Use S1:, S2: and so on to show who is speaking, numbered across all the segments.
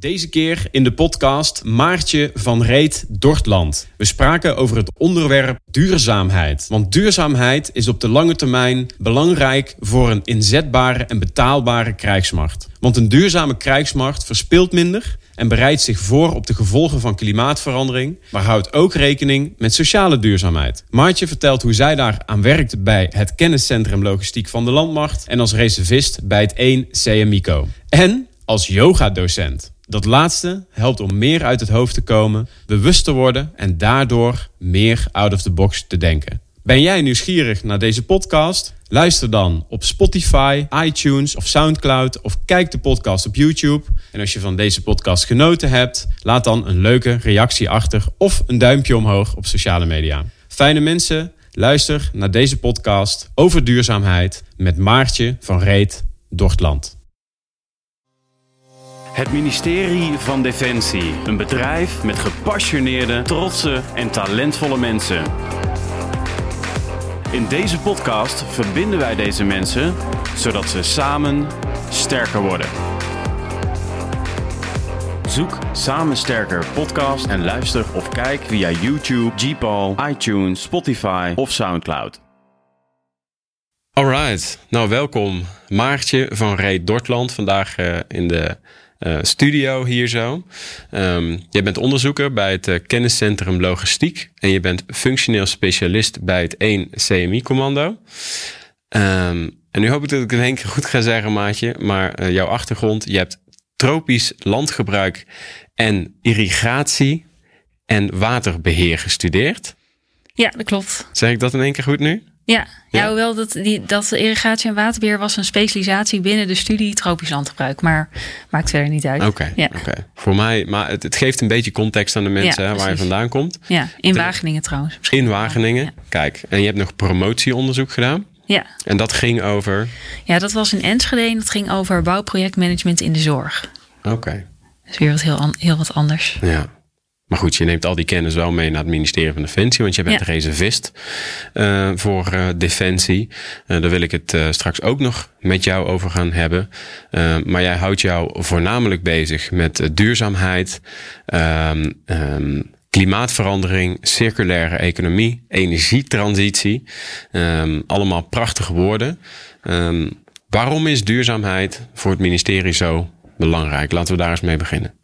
S1: Deze keer in de podcast Maartje van Reet Dortland. We spraken over het onderwerp duurzaamheid. Want duurzaamheid is op de lange termijn belangrijk voor een inzetbare en betaalbare krijgsmacht. Want een duurzame krijgsmacht verspilt minder en bereidt zich voor op de gevolgen van klimaatverandering, maar houdt ook rekening met sociale duurzaamheid. Maartje vertelt hoe zij daar aan werkt bij het Kenniscentrum Logistiek van de Landmacht en als reservist bij het 1 CMICO. En als yogadocent. Dat laatste helpt om meer uit het hoofd te komen, bewust te worden en daardoor meer out of the box te denken. Ben jij nieuwsgierig naar deze podcast? Luister dan op Spotify, iTunes of SoundCloud of kijk de podcast op YouTube. En als je van deze podcast genoten hebt, laat dan een leuke reactie achter of een duimpje omhoog op sociale media. Fijne mensen, luister naar deze podcast over duurzaamheid met Maartje van Reet Dortland.
S2: Het ministerie van Defensie. Een bedrijf met gepassioneerde, trotse en talentvolle mensen. In deze podcast verbinden wij deze mensen zodat ze samen sterker worden. Zoek Samen Sterker podcast en luister of kijk via YouTube, Gpal, iTunes, Spotify of Soundcloud.
S1: Alright, nou welkom Maartje van Reed Dortland. Vandaag uh, in de uh, studio hier zo. Um, jij bent onderzoeker bij het uh, Kenniscentrum Logistiek en je bent functioneel specialist bij het 1 CMI-commando. Um, en nu hoop ik dat ik het in één keer goed ga zeggen, maatje, maar uh, jouw achtergrond, je hebt tropisch landgebruik en irrigatie en waterbeheer gestudeerd.
S3: Ja, dat klopt.
S1: Zeg ik dat in één keer goed nu?
S3: Ja, ja. ja hoewel dat, die, dat irrigatie en waterbeheer was een specialisatie binnen de studie tropisch landgebruik. Maar maakt verder niet uit.
S1: Oké,
S3: ja.
S1: oké. voor mij, maar het, het, geeft een beetje context aan de mensen hè, waar je vandaan komt.
S3: Ja, in Wageningen trouwens.
S1: In Wageningen, kijk. En je hebt nog promotieonderzoek gedaan.
S3: Ja.
S1: En dat ging over?
S3: Ja, dat was in Enschede en dat ging over bouwprojectmanagement in de zorg.
S1: Oké. Okay.
S3: Dus weer wat heel, heel wat anders.
S1: Ja. Maar goed, je neemt al die kennis wel mee naar het ministerie van Defensie, want je bent ja. reservist uh, voor uh, Defensie. Uh, daar wil ik het straks ook nog met jou over gaan hebben. maar jij houdt jou voornamelijk bezig met duurzaamheid, um, um, klimaatverandering, circulaire economie, energietransitie. Um, allemaal prachtige woorden. waarom is duurzaamheid voor het ministerie zo belangrijk? Laten we daar eens mee beginnen.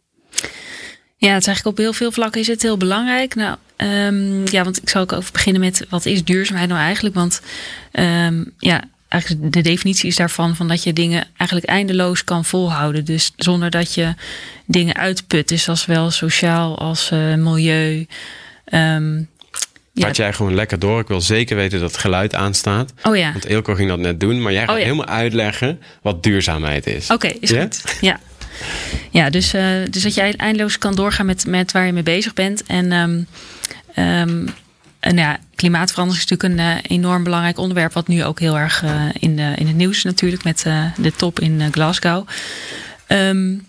S3: Ja, het is eigenlijk op heel veel vlakken is het heel belangrijk. Nou, um, ja, want ik zal ook over beginnen met wat is duurzaamheid nou eigenlijk? Want um, ja, eigenlijk de definitie is daarvan van dat je dingen eigenlijk eindeloos kan volhouden. Dus zonder dat je dingen uitput. Dus als wel sociaal als uh, milieu. Um,
S1: ja. jij gewoon lekker door. Ik wil zeker weten dat het geluid aanstaat.
S3: Oh ja.
S1: Want Eelco ging dat net doen. Maar jij gaat
S3: oh, ja.
S1: helemaal uitleggen wat duurzaamheid is.
S3: Oké, okay, is goed. Ja. Ja, dus, uh, dus dat jij eindeloos kan doorgaan met, met waar je mee bezig bent. En, um, um, en ja, klimaatverandering is natuurlijk een uh, enorm belangrijk onderwerp, wat nu ook heel erg uh, in, de, in het nieuws is natuurlijk met de top in Glasgow. Um,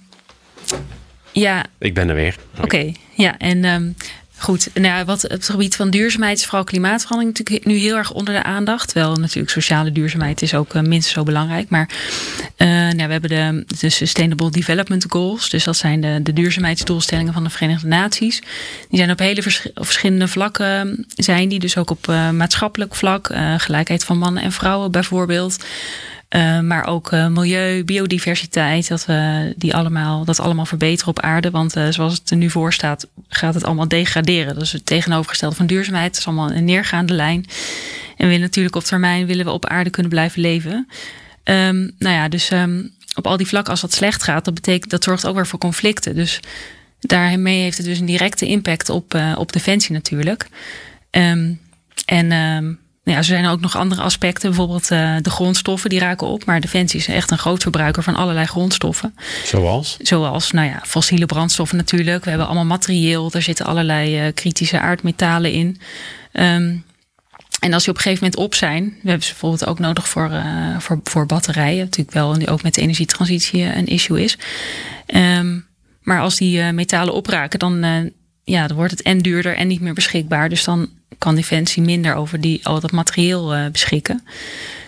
S3: ja.
S1: Ik ben er weer.
S3: Oké, okay, ja. En Goed, nou, wat het gebied van duurzaamheid is vooral klimaatverandering natuurlijk nu heel erg onder de aandacht. Wel natuurlijk sociale duurzaamheid is ook uh, minstens zo belangrijk. Maar uh, nou, we hebben de, Sustainable Development Goals. Dus dat zijn de, de duurzaamheidsdoelstellingen van de Verenigde Naties. Die zijn op hele vers verschillende vlakken zijn die. Dus ook op uh, maatschappelijk vlak. gelijkheid van mannen en vrouwen bijvoorbeeld. Uh, maar ook uh, milieu, biodiversiteit, dat we die allemaal, dat allemaal verbeteren op aarde. Want zoals het er nu voor staat, gaat het allemaal degraderen. Is het tegenovergestelde van duurzaamheid. Het is allemaal een neergaande lijn. En we willen natuurlijk op termijn willen we op aarde kunnen blijven leven. Um, nou ja, dus um, op al die vlakken, als dat slecht gaat, dat betekent dat zorgt ook weer voor conflicten. Dus daarmee heeft het dus een directe impact op, op defensie natuurlijk. Um, en ja, er zijn ook nog andere aspecten. Bijvoorbeeld uh, de grondstoffen die raken op. Maar Defensie is echt een groot verbruiker van allerlei grondstoffen.
S1: Zoals?
S3: Zoals, nou ja, fossiele brandstoffen natuurlijk. We hebben allemaal materieel. Daar zitten allerlei uh, kritische aardmetalen in. Um, en als die op een gegeven moment op zijn, we hebben ze bijvoorbeeld ook nodig voor, uh, voor, voor batterijen. Natuurlijk wel nu ook met de energietransitie een issue is. Um, maar als die metalen opraken, dan, ja, dan wordt het en duurder en niet meer beschikbaar. Dus dan kan Defensie minder over die, al dat materieel uh, beschikken.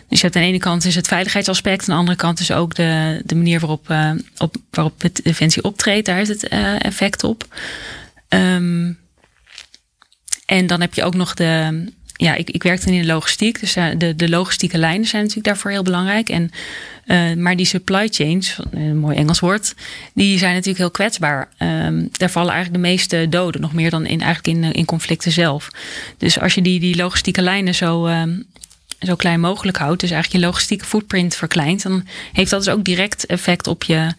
S3: Dus je hebt aan de ene kant is het veiligheidsaspect, aan de andere kant is ook de, de manier waarop, uh, op, waarop defensie optreedt. Daar heeft het uh, effect op. Um, en dan heb je ook nog de. Ja, ik, ik werkte in de logistiek. Dus de, de logistieke lijnen zijn natuurlijk daarvoor heel belangrijk. En, uh, maar die supply chains, een mooi Engels woord, die zijn natuurlijk heel kwetsbaar. Um, daar vallen eigenlijk de meeste doden, nog meer dan in, eigenlijk in, in conflicten zelf. Dus als je die, die logistieke lijnen zo, um, zo klein mogelijk houdt, dus eigenlijk je logistieke footprint verkleint, dan heeft dat dus ook direct effect op je.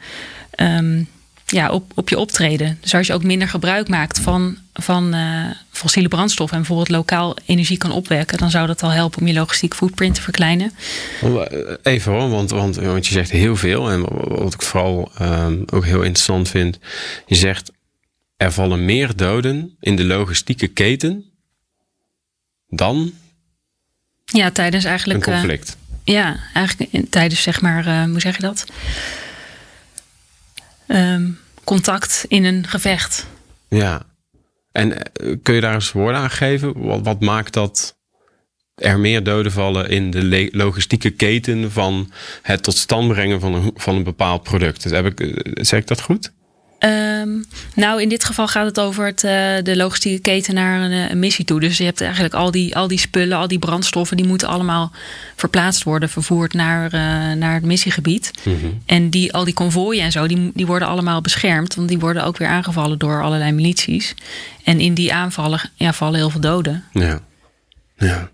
S3: Um, ja, op, op je optreden. Dus als je ook minder gebruik maakt van, van uh, fossiele brandstoffen en bijvoorbeeld lokaal energie kan opwekken, dan zou dat al helpen om je logistieke footprint te verkleinen.
S4: Even hoor, want, want, want je zegt heel veel. En wat ik vooral um, ook heel interessant vind, je zegt er vallen meer doden in de logistieke keten dan.
S3: Ja, tijdens eigenlijk.
S4: Een conflict.
S3: Uh, ja, eigenlijk tijdens zeg maar, uh, hoe zeg je dat? Um, contact in een gevecht.
S4: Ja, en kun je daar eens woorden aan geven? Wat, maakt dat er meer doden vallen in de logistieke keten van het tot stand brengen van een, van een bepaald product? Dus heb ik, zeg ik dat goed?
S3: Um, nou, in dit geval gaat het over het, uh, de logistieke keten naar een, een, missie toe. Dus je hebt eigenlijk al die, al die spullen, al die brandstoffen, die moeten allemaal verplaatst worden, vervoerd naar, uh, naar het missiegebied. Mm -hmm. En die, al die konvooien en zo, die, die worden allemaal beschermd, want die worden ook weer aangevallen door allerlei milities. En in die aanvallen ja, vallen heel veel doden.
S4: Ja. Ja.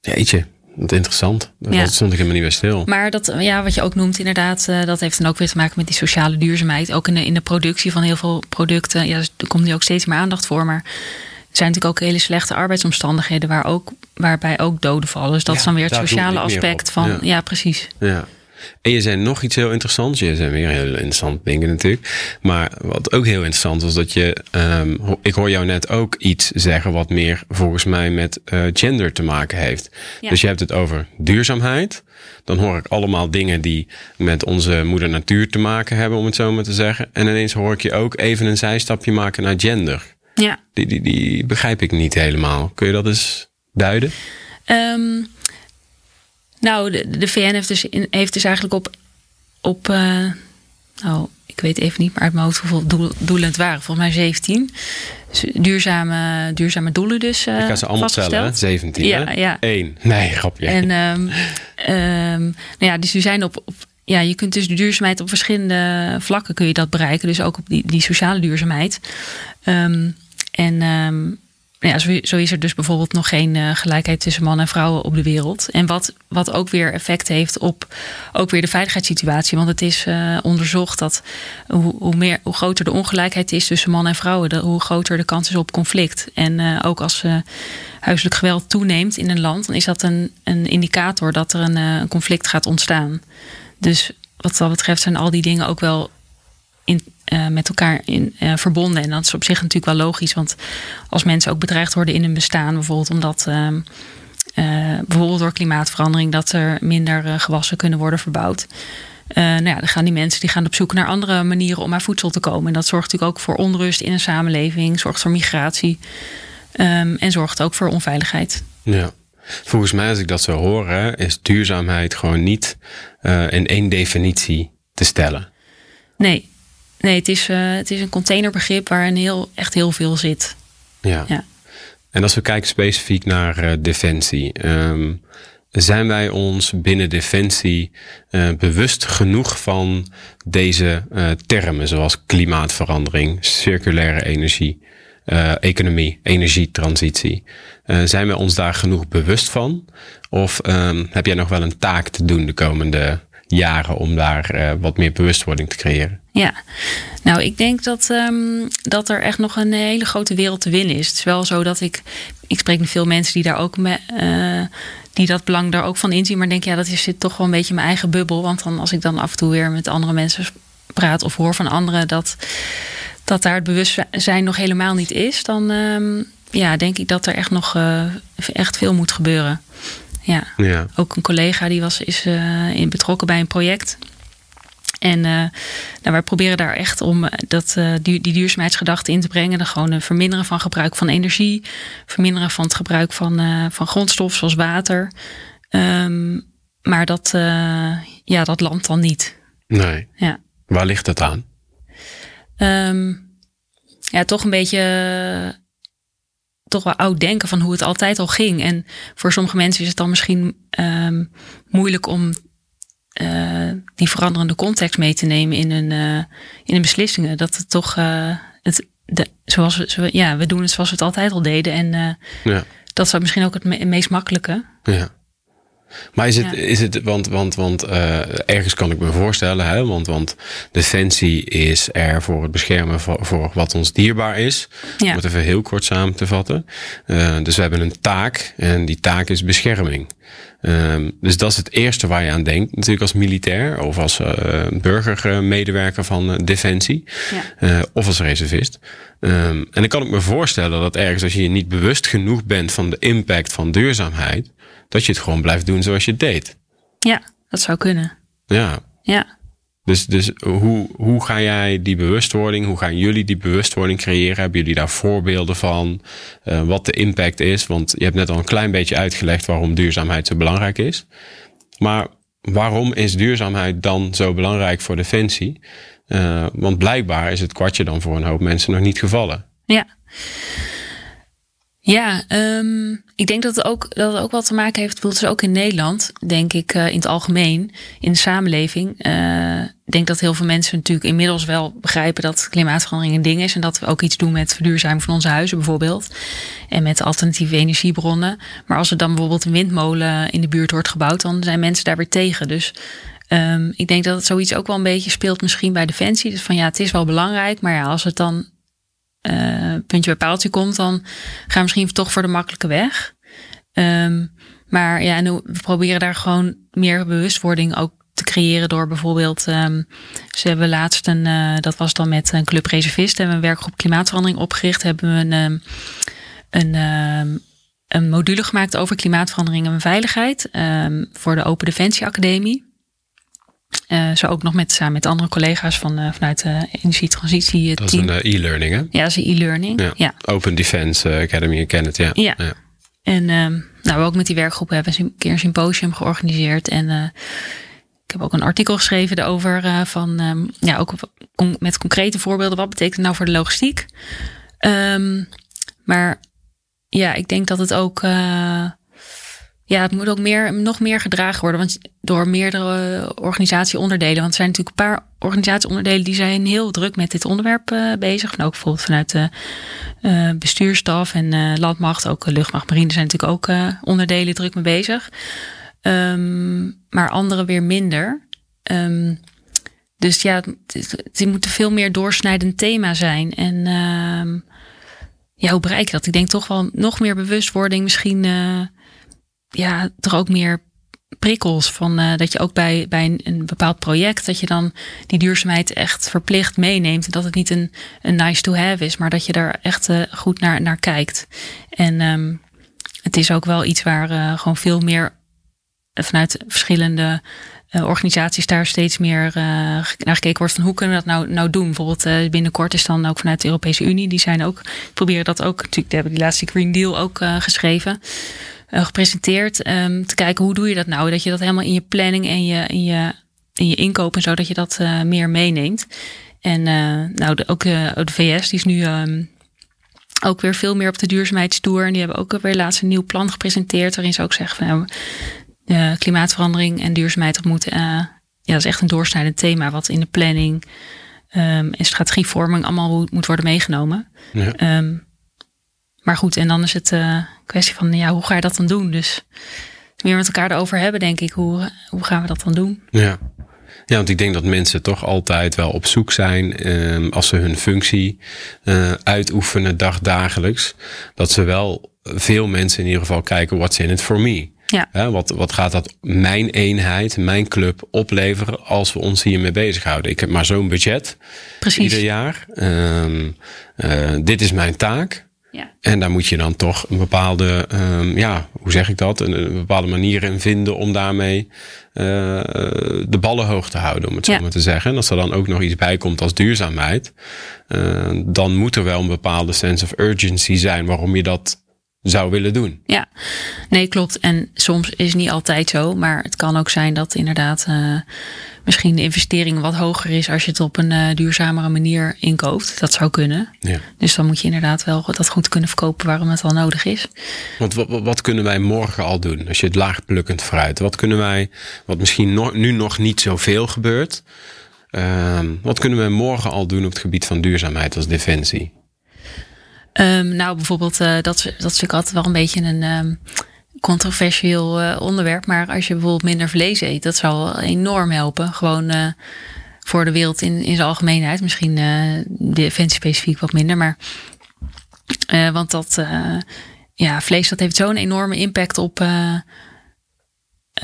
S4: Jeetje. Wat interessant. Dat ja. stond ik helemaal niet bij stil.
S3: Maar dat, ja, wat je ook noemt, inderdaad, uh, dat heeft dan ook weer te maken met die sociale duurzaamheid. Ook in de, in de productie van heel veel producten. Ja, er komt nu ook steeds meer aandacht voor. Maar er zijn natuurlijk ook hele slechte arbeidsomstandigheden waar ook, waarbij ook doden vallen. Dus dat ja, is dan weer het sociale aspect van. Ja. ja, precies.
S4: Ja. En je zei nog iets heel interessants. Je zei weer heel interessante dingen natuurlijk. Maar wat ook heel interessant was dat je. Um, ik hoor jou net ook iets zeggen wat meer volgens mij met uh, gender te maken heeft. Ja. Dus je hebt het over duurzaamheid. Dan hoor ik allemaal dingen die met onze moeder natuur te maken hebben, om het zo maar te zeggen. En ineens hoor ik je ook even een zijstapje maken naar gender.
S3: Ja.
S4: Die, die, die begrijp ik niet helemaal. Kun je dat eens duiden?
S3: Um, nou, de, de VN heeft dus, in, heeft dus eigenlijk op, op uh, nou, ik weet even niet maar uit mijn hoofd hoeveel doel, doelen het waren. Volgens mij 17. Dus duurzame, duurzame doelen dus uh,
S4: Ik ga ze allemaal tellen, 17.
S3: Ja, ja.
S4: Eén. Nee, grapje.
S3: En um, um, nou ja, dus die zijn op, op ja, je kunt dus de duurzaamheid op verschillende vlakken kun je dat bereiken. Dus ook op die, die sociale duurzaamheid. Um, en um, ja, zo, is er dus bijvoorbeeld nog geen uh, gelijkheid tussen mannen en vrouwen op de wereld. En wat, wat ook weer effect heeft op ook weer de veiligheidssituatie. Want het is uh, onderzocht dat hoe, hoe, meer, hoe groter de ongelijkheid is tussen mannen en vrouwen, de, hoe groter de kans is op conflict. En uh, ook als huiselijk geweld toeneemt in een land, dan is dat een, een indicator dat er een, een conflict gaat ontstaan. Dus wat dat betreft zijn al die dingen ook wel in, uh, met elkaar in, uh, verbonden. En dat is op zich natuurlijk wel logisch. Want als mensen ook bedreigd worden in hun bestaan, bijvoorbeeld omdat uh, bijvoorbeeld door klimaatverandering, dat er minder gewassen kunnen worden verbouwd. nou ja, dan gaan die mensen die gaan op zoek naar andere manieren om aan voedsel te komen. En dat zorgt natuurlijk ook voor onrust in een samenleving, zorgt voor migratie um, en zorgt ook voor onveiligheid.
S4: Ja. Volgens mij, als ik dat zo hoor, hè, is duurzaamheid gewoon niet in één definitie te stellen.
S3: Nee, Nee, het is, uh, het is een containerbegrip waarin heel, echt heel veel zit.
S4: Ja. ja. En als we kijken specifiek naar uh, defensie. Um, zijn wij ons binnen defensie uh, bewust genoeg van deze termen zoals klimaatverandering, circulaire energie, economie, energietransitie? zijn wij ons daar genoeg bewust van? Of um, heb jij nog wel een taak te doen de komende jaren om daar uh, wat meer bewustwording te creëren?
S3: Ja, nou, ik denk dat, um, dat er echt nog een hele grote wereld te winnen is. Het is wel zo dat ik, ik spreek met veel mensen die daar ook me, uh, die dat belang daar ook van inzien, maar denk ja, dat is zit toch wel een beetje mijn eigen bubbel. Want dan als ik dan af en toe weer met andere mensen praat of hoor van anderen dat, dat daar het bewustzijn nog helemaal niet is, dan um, ja, denk ik dat er echt nog uh, echt veel moet gebeuren. Ja.
S4: ja.
S3: Ook een collega die was, is uh, in betrokken bij een project. En uh, nou, wij proberen daar echt om dat, uh, die, die duurzaamheidsgedachte in te brengen. Dan gewoon verminderen van gebruik van energie. Verminderen van het gebruik van, uh, van grondstoffen zoals water. Um, maar dat, ja, dat landt dan niet.
S4: Nee.
S3: Ja.
S4: Waar ligt dat aan?
S3: Um, ja, toch een beetje toch wel oud denken van hoe het altijd al ging. En voor sommige mensen is het dan misschien um, moeilijk om uh, die veranderende context mee te nemen in hun, uh, in hun beslissingen. Dat het toch uh, het, de, zoals we, ja, we doen het zoals we het altijd al deden. En ja. dat is misschien ook het me meest makkelijke.
S4: Ja. Maar is het, ja. is het want, want, want uh, ergens kan ik me voorstellen, hè, want, want defensie is er voor het beschermen voor, voor wat ons dierbaar is. Ja. Om het even heel kort samen te vatten. Uh, dus we hebben een taak en die taak is bescherming. Um, dus dat is het eerste waar je aan denkt, natuurlijk als militair of als uh, burgermedewerker van Defensie ja. of als reservist. Um, en dan kan ik me voorstellen dat ergens als je je niet bewust genoeg bent van de impact van duurzaamheid, dat je het gewoon blijft doen zoals je het deed.
S3: Ja, dat zou kunnen.
S4: Ja.
S3: Ja.
S4: Dus, dus hoe, hoe ga jij die bewustwording, hoe gaan jullie die bewustwording creëren? Hebben jullie daar voorbeelden van? Uh, wat de impact is? Want je hebt net al een klein beetje uitgelegd waarom duurzaamheid zo belangrijk is. Maar waarom is duurzaamheid dan zo belangrijk voor Defensie? Uh, want blijkbaar is het kwartje dan voor een hoop mensen nog niet gevallen.
S3: Ja. Ja, um, ik denk dat het, ook, dat het ook wat te maken heeft, bijvoorbeeld ook in Nederland, denk ik uh, in het algemeen, in de samenleving. Uh, ik denk dat heel veel mensen natuurlijk inmiddels wel begrijpen dat klimaatverandering een ding is en dat we ook iets doen met verduurzaming van onze huizen bijvoorbeeld en met alternatieve energiebronnen. Maar als er dan bijvoorbeeld een windmolen in de buurt wordt gebouwd, dan zijn mensen daar weer tegen. Dus um, ik denk dat het zoiets ook wel een beetje speelt misschien bij Defensie. Dus van ja, het is wel belangrijk, maar ja, als het dan uh, puntje bij paaltje komt, dan gaan we misschien toch voor de makkelijke weg. Um, maar ja, en we proberen daar gewoon meer bewustwording ook te creëren door bijvoorbeeld, um, ze hebben laatst een, uh, dat was dan met een club reservisten, hebben we een werkgroep klimaatverandering opgericht, hebben we een, um, een, een module gemaakt over klimaatverandering en veiligheid voor de Open Defensie Academie. Uh, zo ook nog met, samen met andere collega's van, uh, vanuit de energietransitie
S4: Dat is een uh, e-learning hè?
S3: Ja, dat is een e-learning. Ja. ja.
S4: Open Defense Academy, ik ken het, ja.
S3: Ja. ja. En um, nou, we ook met die werkgroep hebben we een keer een symposium georganiseerd. En ik heb ook een artikel geschreven daarover van, um, ja, ook met concrete voorbeelden. Wat betekent het nou voor de logistiek? Um, maar ja, ik denk dat het ook ja, het moet ook meer, nog meer gedragen worden. Want door meerdere organisatieonderdelen. Want er zijn natuurlijk een paar organisatieonderdelen die zijn heel druk met dit onderwerp uh, bezig. En ook bijvoorbeeld vanuit de uh, bestuurstaf en uh, landmacht, ook luchtmacht, marine zijn natuurlijk ook onderdelen druk mee bezig. Um, maar andere weer minder. Um, dus ja, het, het, moet een veel meer doorsnijdend thema zijn. En um, ja, hoe bereik je dat? Ik denk toch wel nog meer bewustwording misschien ja, toch ook meer prikkels van uh, dat je ook bij, bij een, bepaald project dat je dan die duurzaamheid echt verplicht meeneemt en dat het niet een, een nice to have is, maar dat je daar echt uh, goed naar, naar kijkt. En um, het is ook wel iets waar uh, gewoon veel meer vanuit verschillende organisaties daar steeds meer naar gekeken wordt van hoe kunnen we dat nou, nou doen. Bijvoorbeeld binnenkort is dan ook vanuit de Europese Unie, die zijn ook, proberen dat ook, natuurlijk, die hebben die laatste Green Deal ook geschreven gepresenteerd. Um, te kijken hoe doe je dat nou? Dat je dat helemaal in je planning en je, in je, in je inkoop en zo, dat je dat uh, meer meeneemt. En uh, nou, de, ook de VS, die is nu um, ook weer veel meer op de duurzaamheidstoer. En die hebben ook weer laatst een nieuw plan gepresenteerd. Waarin ze ook zeggen van nou, klimaatverandering en duurzaamheid moeten. ja, dat is echt een doorsnijdend thema wat in de planning um, en strategievorming allemaal moet worden meegenomen. Ja. Um, maar goed, en dan is het uh, kwestie van, ja, hoe ga je dat dan doen? Dus meer met elkaar erover hebben, denk ik. Hoe, hoe gaan we dat dan doen?
S4: Ja. Ja, want ik denk dat mensen toch altijd wel op zoek zijn um, als ze hun functie uh, uitoefenen dagdagelijks. Dat ze wel veel mensen in ieder geval kijken, what's in it for me?
S3: Ja.
S4: ja wat, wat gaat dat mijn eenheid, mijn club opleveren als we ons hiermee bezighouden? Ik heb maar zo'n budget
S3: Precies.
S4: ieder jaar. Um, uh, dit is mijn taak.
S3: Ja.
S4: En daar moet je dan toch een bepaalde, um, ja, hoe zeg ik dat? Een, een, bepaalde manier in vinden om daarmee uh, de ballen hoog te houden, om het zo ja. maar te zeggen. En als er dan ook nog iets bij komt als duurzaamheid, uh, dan moet er wel een bepaalde sense of urgency zijn waarom je dat zou willen doen.
S3: Ja, nee, klopt. En soms is het niet altijd zo, maar het kan ook zijn dat inderdaad uh, misschien de investering wat hoger is als je het op een uh, duurzamere manier inkoopt. Dat zou kunnen.
S4: Ja.
S3: Dus dan moet je inderdaad wel dat goed kunnen verkopen waarom het al nodig is.
S4: Want wat, wat kunnen wij morgen al doen als je het laagplukkend fruit? Wat kunnen wij, wat misschien no nu nog niet zoveel gebeurt, uh, wat kunnen we morgen al doen op het gebied van duurzaamheid als defensie?
S3: Um, nou, bijvoorbeeld, uh, dat, dat is natuurlijk altijd wel een beetje een um, controversieel uh, onderwerp. Maar als je bijvoorbeeld minder vlees eet, dat zal enorm helpen. Gewoon uh, voor de wereld in, in zijn algemeenheid. Misschien defensie specifiek wat minder. Maar, want dat, ja, vlees dat heeft zo'n enorme impact op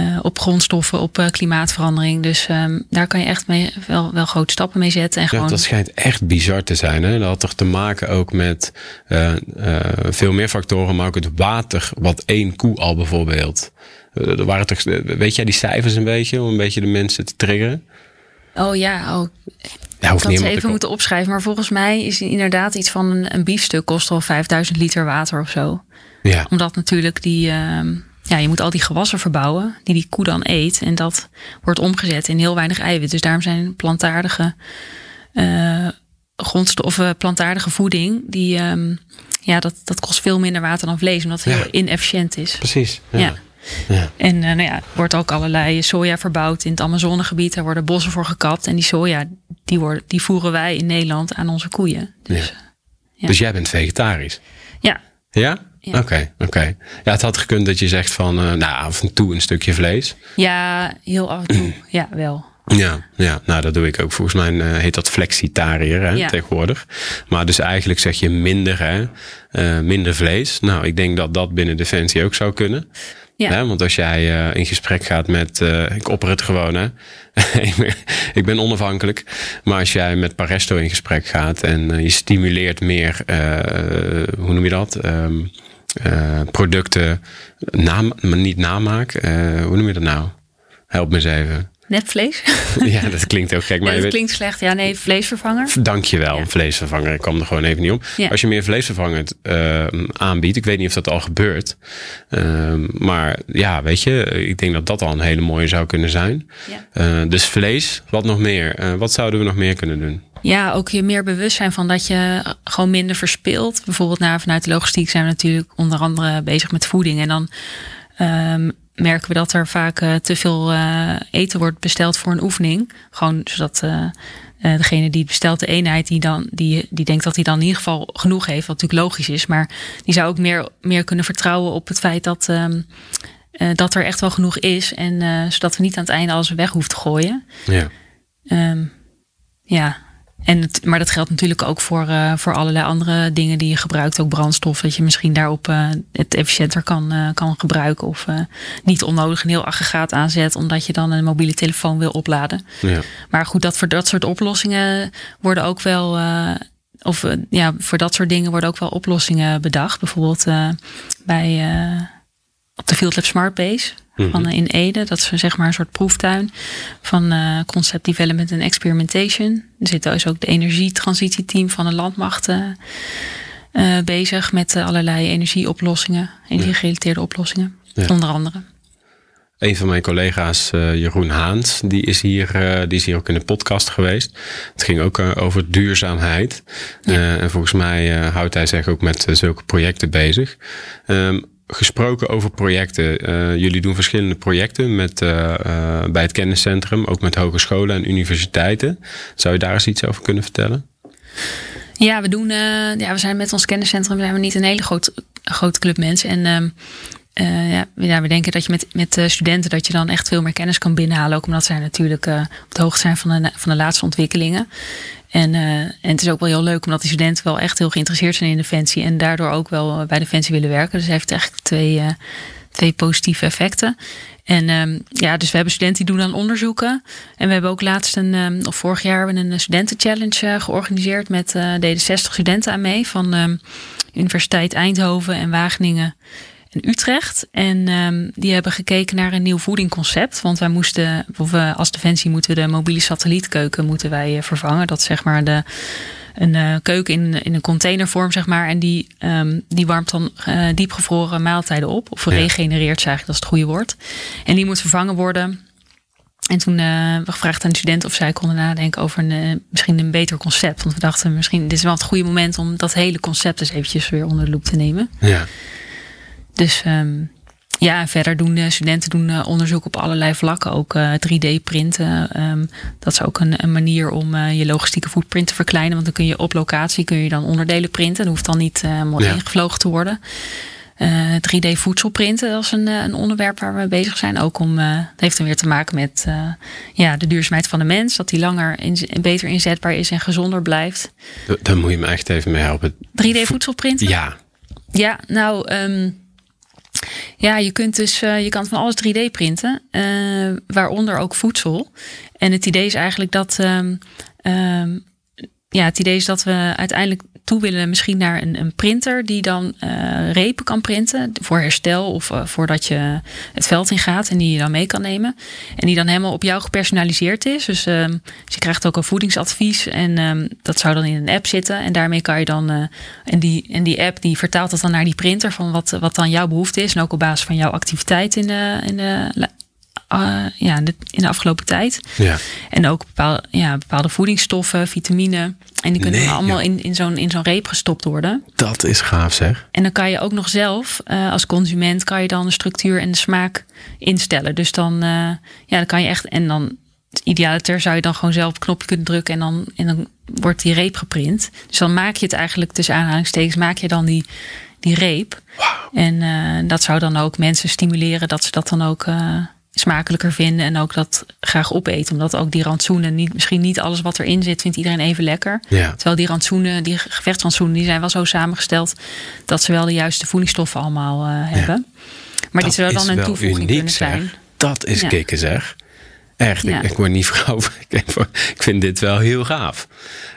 S3: uh, op grondstoffen, op uh, klimaatverandering. Dus um, daar kan je echt mee, wel, wel grote stappen mee zetten. En gewoon...
S4: Dat schijnt echt bizar te zijn. Hè? Dat had toch te maken ook met uh, veel meer factoren, maar ook het water wat één koe al bijvoorbeeld. er waren toch, weet jij die cijfers een beetje, om een beetje de mensen te triggeren?
S3: Oh ja, oh. Ja, ik had ze even moeten opschrijven. Maar volgens mij is inderdaad iets van een, een biefstuk kost al 5000 liter water of zo.
S4: Ja.
S3: Omdat natuurlijk die... Uh, ja, je moet al die gewassen verbouwen die die koe dan eet. En dat wordt omgezet in heel weinig eiwit. Dus daarom zijn plantaardige uh, grondstoffen, plantaardige voeding, die, um, ja, dat, dat kost veel minder water dan vlees, omdat het heel inefficiënt is.
S4: Precies. Ja.
S3: ja. ja. En uh, nou ja, er wordt ook allerlei soja verbouwd in het Amazonegebied. Daar worden bossen voor gekapt. En die soja, die, worden, die voeren wij in Nederland aan onze koeien. Dus,
S4: ja. dus jij bent vegetarisch?
S3: Ja.
S4: Ja? Oké, oké. Okay, okay. Ja, het had gekund dat je zegt van, uh, nou, af en toe een stukje vlees.
S3: Ja, heel af en toe. ja, wel.
S4: Ja, ja, nou dat doe ik ook. Volgens mij uh, heet dat flexitariër hè, ja. tegenwoordig. Maar dus eigenlijk zeg je minder, hè, uh, minder vlees. Nou, ik denk dat dat binnen Defensie ook zou kunnen.
S3: Ja.
S4: Hè, want als jij uh, in gesprek gaat met, ik opper het gewoon hè. ik ben onafhankelijk. Maar als jij met Paresto in gesprek gaat en je stimuleert meer, hoe noem je dat? Um, producten, naam, maar niet namaak. Uh, hoe noem je dat nou? Help me eens even.
S3: Nepvlees?
S4: ja, dat klinkt ook gek. Maar
S3: ja, dat
S4: weet...
S3: klinkt slecht. Ja, nee, vleesvervanger.
S4: Dankjewel, ja. een vleesvervanger. Ik kwam er gewoon even niet om.
S3: Ja.
S4: Als je meer vleesvervanger uh, aanbiedt, ik weet niet of dat al gebeurt. Uh, maar ja, weet je, ik denk dat dat al een hele mooie zou kunnen zijn.
S3: Ja.
S4: Uh, dus vlees, wat nog meer? wat zouden we nog meer kunnen doen?
S3: Ja, ook je meer bewust zijn van dat je gewoon minder verspilt. Bijvoorbeeld nou, vanuit de logistiek zijn we natuurlijk onder andere bezig met voeding. En dan um, merken we dat er vaak uh, te veel uh, eten wordt besteld voor een oefening. Gewoon zodat uh, degene die bestelt de eenheid, die, dan, die, die denkt dat hij dan in ieder geval genoeg heeft. Wat natuurlijk logisch is. Maar die zou ook meer, meer kunnen vertrouwen op het feit dat, um, dat er echt wel genoeg is. En zodat we niet aan het einde alles weg hoeven te gooien.
S4: Ja.
S3: Um, ja, en het, maar dat geldt natuurlijk ook voor, uh, voor allerlei andere dingen die je gebruikt. Ook brandstof, dat je misschien daarop uh, het efficiënter kan, uh, kan gebruiken. Of niet onnodig een heel aggregaat aanzet, omdat je dan een mobiele telefoon wil opladen.
S4: Ja.
S3: Maar goed, dat voor dat soort oplossingen worden ook wel. of ja, voor dat soort dingen worden ook wel oplossingen bedacht. Bijvoorbeeld bij op de Field Lab Smart Base van in Ede. Dat is zeg maar een soort proeftuin van uh, concept development en experimentation. Er zit dus ook de energietransitieteam van de landmacht uh, uh, bezig met allerlei energieoplossingen, energiegerelateerde oplossingen,
S4: Ja.
S3: onder andere.
S4: Een van mijn collega's, uh, Jeroen Haans, die is, hier, uh, die is hier ook in de podcast geweest. Het ging ook uh, over duurzaamheid.
S3: Ja.
S4: en volgens mij houdt hij zich ook met zulke projecten bezig. Um, gesproken over projecten. Uh, jullie doen verschillende projecten met, uh, uh, bij het kenniscentrum, ook met hogescholen en universiteiten. Zou je daar eens iets over kunnen vertellen?
S3: Ja, we doen. ja, we zijn met ons kenniscentrum zijn we niet een hele groot, grote club mensen. En uh, ja, we denken dat je met, met uh, studenten dat je dan echt veel meer kennis kan binnenhalen. Ook omdat zij natuurlijk uh, op de hoogte zijn van de, van de laatste ontwikkelingen. En, en het is ook wel heel leuk omdat die studenten wel echt heel geïnteresseerd zijn in Defensie. En daardoor ook wel bij Defensie willen werken. Dus heeft eigenlijk twee, twee positieve effecten. En um, ja, dus we hebben studenten die doen dan onderzoeken. En we hebben ook laatst een, um, of vorig jaar een studentenchallenge georganiseerd. Met deden 60 studenten aan mee van um, Universiteit Eindhoven en Wageningen in Utrecht. En um, die hebben gekeken naar een nieuw voedingconcept. Want wij moesten, of we als Defensie moeten we de mobiele satellietkeuken moeten wij vervangen. Dat zeg maar de, een eh, keuken in, in een containervorm, zeg maar. En die, ehm, die warmt dan uh, diepgevroren maaltijden op. Of regenereert, zeg ik, dat is het goede woord. En die moet vervangen worden. En toen uh, we gevraagd aan de studenten of zij konden nadenken over een, misschien een beter concept. Want we dachten misschien, dit is wel het goede moment om dat hele concept eens eventjes weer onder de loep te nemen.
S4: Ja.
S3: Dus um, ja, verder doen de studenten doen uh, onderzoek op allerlei vlakken. Ook uh, 3D printen. Um, dat is ook een, een manier om uh, je logistieke footprint te verkleinen. Want dan kun je op locatie kun je dan onderdelen printen. Dat hoeft dan niet mooi ja. ingevlogen te worden. 3D voedselprinten, dat is een, een, onderwerp waar we bezig zijn. Ook om, het heeft dan weer te maken met ja, de duurzaamheid van de mens. Dat die langer in, beter inzetbaar is en gezonder blijft.
S4: Daar moet je me echt even mee helpen.
S3: 3D voedselprinten?
S4: Ja.
S3: Ja, nou... Um, ja, je kunt dus uh, je kan van alles 3D printen, uh, waaronder ook voedsel. En het idee is eigenlijk dat. Um, um, ja, het idee is dat we uiteindelijk toe willen misschien naar een, een printer die dan uh, repen kan printen voor herstel of uh, voordat je het veld in gaat en die je dan mee kan nemen. En die dan helemaal op jou gepersonaliseerd is. Dus, uh, dus je krijgt ook een voedingsadvies en um, dat zou dan in een app zitten. En daarmee kan je dan, uh, en, die, en die app die vertaalt dat dan naar die printer van wat, wat dan jouw behoefte is. En ook op basis van jouw activiteit in de, in de uh, ja, in de, in de afgelopen tijd.
S4: Ja.
S3: En ook bepaalde, ja, bepaalde voedingsstoffen, vitamine. En die kunnen
S4: Nee,
S3: allemaal in, in zo'n in zo'n reep gestopt worden.
S4: Dat is gaaf zeg.
S3: En dan kan je ook nog zelf, uh, als consument, kan je dan de structuur en de smaak instellen. Dus dan, uh, ja, dan kan je echt. En dan, idealiter zou je dan gewoon zelf op knopje kunnen drukken en dan, en dan wordt die reep geprint. Dus dan maak je het eigenlijk tussen aanhalingstekens, maak je dan die, die reep.
S4: Wow.
S3: En uh, dat zou dan ook mensen stimuleren dat ze dat dan ook uh, smakelijker vinden en ook dat graag opeten. Omdat ook die rantsoenen, niet, misschien niet alles wat erin zit, vindt iedereen even lekker.
S4: Ja.
S3: Terwijl die rantsoenen, die gevechtsrantsoenen, die zijn wel zo samengesteld dat ze wel de juiste voedingsstoffen allemaal uh, hebben. Maar dit zou dan een toevoeging
S4: uniek,
S3: kunnen zijn.
S4: Zeg. Dat is
S3: Ja.
S4: kicken zeg. Echt,
S3: Ja.
S4: ik, ik word niet vrouw. Ik vind dit wel heel gaaf.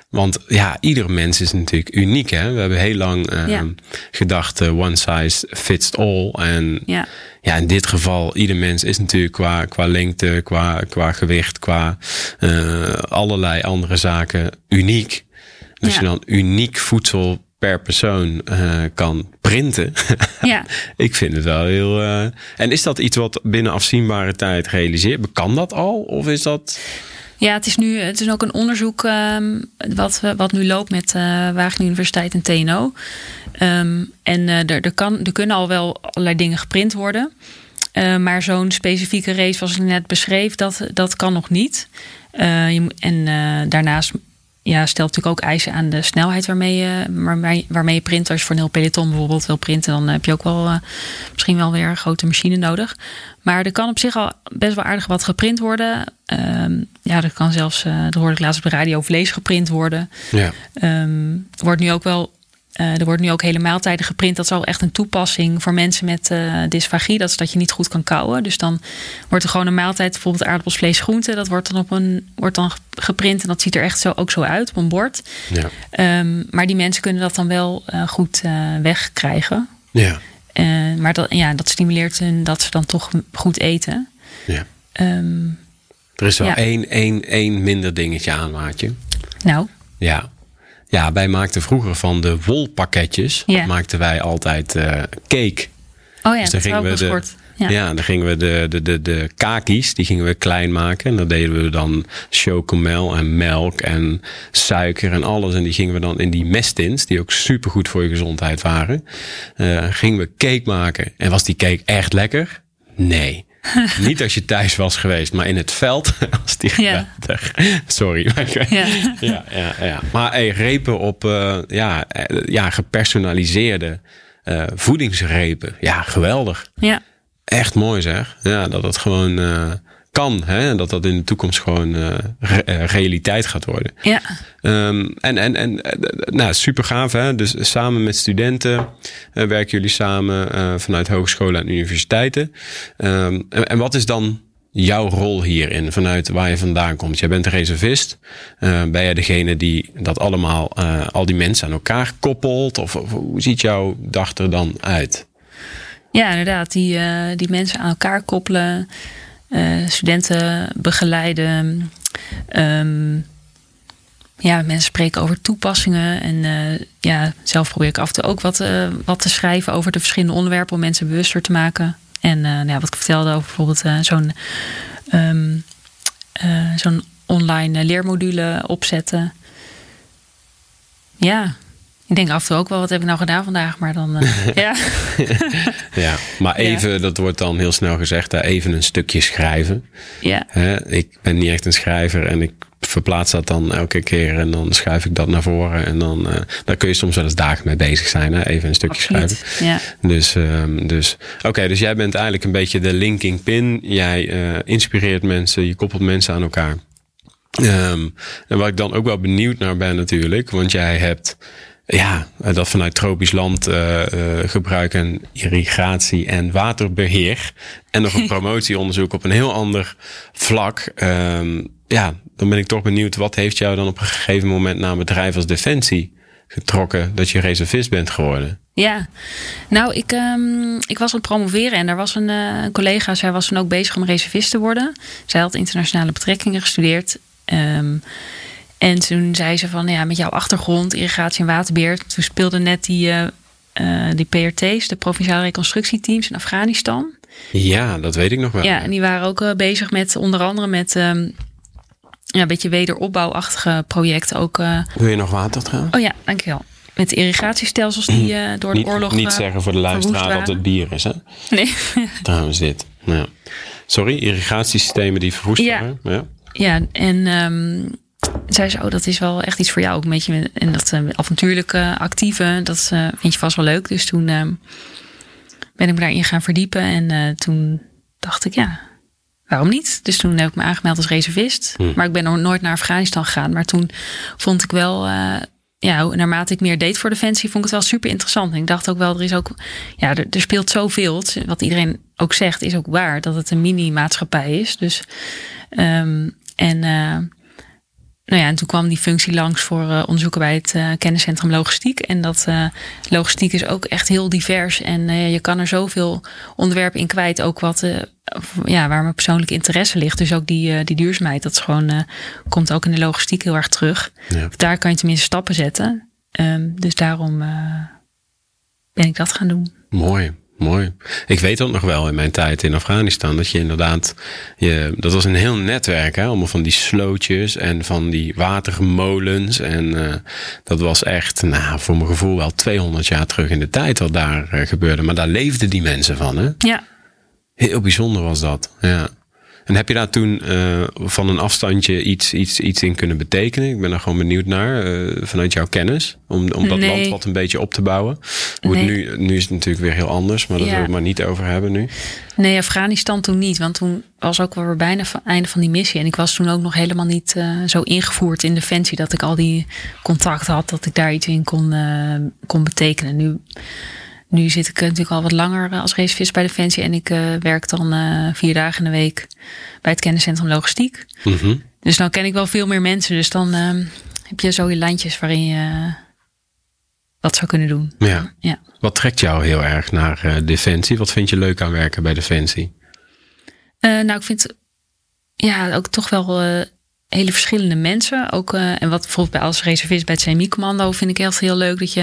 S4: Want ja, ieder mens is natuurlijk uniek. Hè? We hebben heel lang uh,
S3: Ja.
S4: gedacht, uh, one size fits all. En
S3: Ja.
S4: Ja, in dit geval, ieder mens is natuurlijk qua, qua lengte, qua, qua gewicht, qua uh, allerlei andere zaken uniek. Dus
S3: Ja.
S4: je dan uniek voedsel per persoon uh, kan printen.
S3: Ja.
S4: Ik vind het wel heel. Uh... En is dat iets wat binnen afzienbare tijd realiseert? Kan dat al? Of is dat.
S3: Ja, het is nu het is ook een onderzoek um, wat, wat nu loopt met uh, Wageningen Universiteit en TNO. Um, en uh, er, er, kan, er kunnen al wel allerlei dingen geprint worden. Uh, maar zo'n specifieke race, zoals ik net beschreef, dat, dat kan nog niet. Uh, je, en uh, daarnaast ja, stelt natuurlijk ook eisen aan de snelheid waarmee je, waarmee, waarmee je print. Als je voor een heel peloton bijvoorbeeld wil printen, dan heb je ook wel uh, misschien wel weer een grote machine nodig. Maar er kan op zich al best wel aardig wat geprint worden. Um, ja, er kan zelfs, uh, dat hoorde ik laatst op de radio, vlees geprint worden.
S4: Ja.
S3: Um, wordt nu ook wel uh, er wordt nu ook hele maaltijden geprint. Dat is al echt een toepassing voor mensen met uh, dysfagie. Dat is dat je niet goed kan kauwen. Dus dan wordt er gewoon een maaltijd, bijvoorbeeld aardappels, vlees, groente. Dat wordt dan, op een, wordt dan geprint en dat ziet er echt zo, ook zo uit op een bord.
S4: Ja.
S3: Um, maar die mensen kunnen dat dan wel uh, goed wegkrijgen.
S4: Ja.
S3: maar dat, ja, dat stimuleert hun dat ze dan toch goed eten.
S4: Ja.
S3: Um,
S4: er is wel ja. één, één, één minder dingetje aan, maatje.
S3: Nou.
S4: Ja. Ja, wij maakten vroeger van de wolpakketjes.
S3: Ja.
S4: maakten wij altijd uh, cake.
S3: Oh ja,
S4: dus
S3: dat
S4: de,
S3: kort.
S4: Ja. ja, dan gingen we de, de, de, de kakies, die gingen we klein maken. En dan deden we dan chocomel en melk en suiker en alles. En die gingen we dan in die mestins, die ook super goed voor je gezondheid waren. Uh, gingen we cake maken. En was die cake echt lekker? Nee. Niet als je thuis was geweest, maar in het veld was die
S3: ja.
S4: Sorry.
S3: Ja.
S4: ja, ja, ja. Maar hey, repen op uh, ja, ja, gepersonaliseerde uh, voedingsrepen. Ja, geweldig.
S3: Ja.
S4: Echt mooi zeg. Ja, dat het gewoon uh, kan. Hè? Dat dat in de toekomst gewoon uh, re realiteit gaat worden.
S3: Ja.
S4: Um, en en, en nou, super gaaf. Hè? Dus samen met studenten uh, werken jullie samen uh, vanuit hogescholen en universiteiten. Um, en, en wat is dan jouw rol hierin, vanuit waar je vandaan komt? Jij bent reservist. Uh, ben jij degene die dat allemaal, al die mensen aan elkaar koppelt? Of, of, hoe ziet jouw dag er dan uit?
S3: Ja, inderdaad. Die, die mensen aan elkaar koppelen. Studenten begeleiden. Um, ja, mensen spreken over toepassingen. En uh, ja, zelf probeer ik af en toe ook wat, uh, wat te schrijven over de verschillende onderwerpen om mensen bewuster te maken. En nou ja, wat ik vertelde over bijvoorbeeld zo'n um, zo'n online leermodule opzetten. Ja, ik denk af en toe ook wel, wat heb ik nou gedaan vandaag? Maar dan, ja.
S4: ja, maar even, ja. dat wordt dan heel snel gezegd, even een stukje schrijven.
S3: Ja.
S4: ik ben niet echt een schrijver en ik verplaats dat dan elke keer en dan schuif ik dat naar voren. En dan uh, daar kun je soms wel eens dagen mee bezig zijn. Hè? Even een stukje
S3: Absoluut,
S4: schrijven.
S3: Ja.
S4: Dus, um, dus oké, dus jij bent eigenlijk een beetje de linking pin. Jij uh, inspireert mensen, je koppelt mensen aan elkaar. Um, en waar ik dan ook wel benieuwd naar ben natuurlijk, want jij hebt ja, dat vanuit tropisch land uh, uh, gebruik en irrigatie en waterbeheer. En nog een promotieonderzoek op een heel ander vlak. Um, ja, dan ben ik toch benieuwd, wat heeft jou dan op een gegeven moment naar een bedrijf als Defensie getrokken dat je reservist bent geworden?
S3: Ja, nou, ik, um, ik was aan het promoveren en er was een uh, collega, zij was toen ook bezig om reservist te worden. Zij had internationale betrekkingen gestudeerd. Um, en toen zei ze van, ja, met jouw achtergrond, irrigatie en waterbeheer. Toen speelden net die, uh, uh, die PRT's, de provinciale reconstructieteams in Afghanistan.
S4: Ja, dat weet ik nog wel.
S3: Ja, en die waren ook uh, bezig met onder andere met um, ja, een beetje wederopbouwachtige projecten. Ook,
S4: Wil je nog water trouwens?
S3: Oh ja, dankjewel. Met irrigatiestelsels die uh, door de
S4: niet,
S3: oorlog.
S4: Niet zeggen voor de luisteraar dat het bier is, hè?
S3: Nee.
S4: Trouwens, dit. Ja. Sorry, irrigatiesystemen die verwoest
S3: ja.
S4: worden. Ja,
S3: ja en. Um, zei ze, oh, dat is wel echt iets voor jou. Ook een beetje en dat uh, avontuurlijke, actieve, dat uh, vind je vast wel leuk. Dus toen uh, ben ik me daarin gaan verdiepen. En toen dacht ik, ja, waarom niet? Dus toen heb ik me aangemeld als reservist.
S4: Hm.
S3: Maar ik ben nog nooit naar Afghanistan gegaan. Maar toen vond ik wel, ja, naarmate ik meer deed voor Defensie, vond ik het wel super interessant. En ik dacht ook wel, er is ook, ja, er, er speelt zoveel. Wat iedereen ook zegt, is ook waar. Dat het een mini-maatschappij is. Dus, um, en nou ja, en toen kwam die functie langs voor uh, onderzoeken bij het uh, kenniscentrum logistiek. En dat uh, logistiek is ook echt heel divers. En je kan er zoveel onderwerpen in kwijt. Ook wat, ja, waar mijn persoonlijke interesse ligt. Dus ook die, die duurzaamheid, dat is gewoon, komt ook in de logistiek heel erg terug.
S4: Ja.
S3: Daar kan je tenminste stappen zetten. Um, dus daarom ben ik dat gaan doen.
S4: Mooi. Mooi. Ik weet dat nog wel in mijn tijd in Afghanistan. Dat je inderdaad. Je, dat was een heel netwerk. Hè? Allemaal van die slootjes en van die watermolens. En uh, dat was echt, nou, voor mijn gevoel wel 200 jaar terug in de tijd wat daar uh, gebeurde. Maar daar leefden die mensen van. Hè?
S3: Ja.
S4: Heel bijzonder was dat. Ja. En heb je daar toen uh, van een afstandje iets, iets, iets in kunnen betekenen? Ik ben er gewoon benieuwd naar, uh, vanuit jouw kennis. Om, om dat
S3: nee.
S4: land wat een beetje op te bouwen. Hoe
S3: Nee.
S4: nu, nu is het natuurlijk weer heel anders, maar daar
S3: Ja.
S4: we het maar niet over hebben nu.
S3: Nee, Afghanistan toen niet. Want toen was ook weer bijna het einde van die missie. En ik was toen ook nog helemaal niet uh, zo ingevoerd in Defensie. Dat ik al die contacten had. Dat ik daar iets in kon, kon betekenen. Nu, nu zit ik natuurlijk al wat langer als reservist bij Defensie. En ik uh, werk dan uh, vier dagen in de week bij het kenniscentrum logistiek.
S4: Mm -hmm.
S3: Dus dan ken ik wel veel meer mensen. Dus dan uh, heb je zo je landjes waarin je wat zou kunnen doen.
S4: Ja.
S3: ja.
S4: Wat trekt jou heel erg naar Defensie? Wat vind je leuk aan werken bij Defensie?
S3: Nou, ik vind ja, ook toch wel hele verschillende mensen. Ook, uh, en wat bijvoorbeeld bij als reservist bij het CMI-commando vind ik echt heel leuk. Dat je,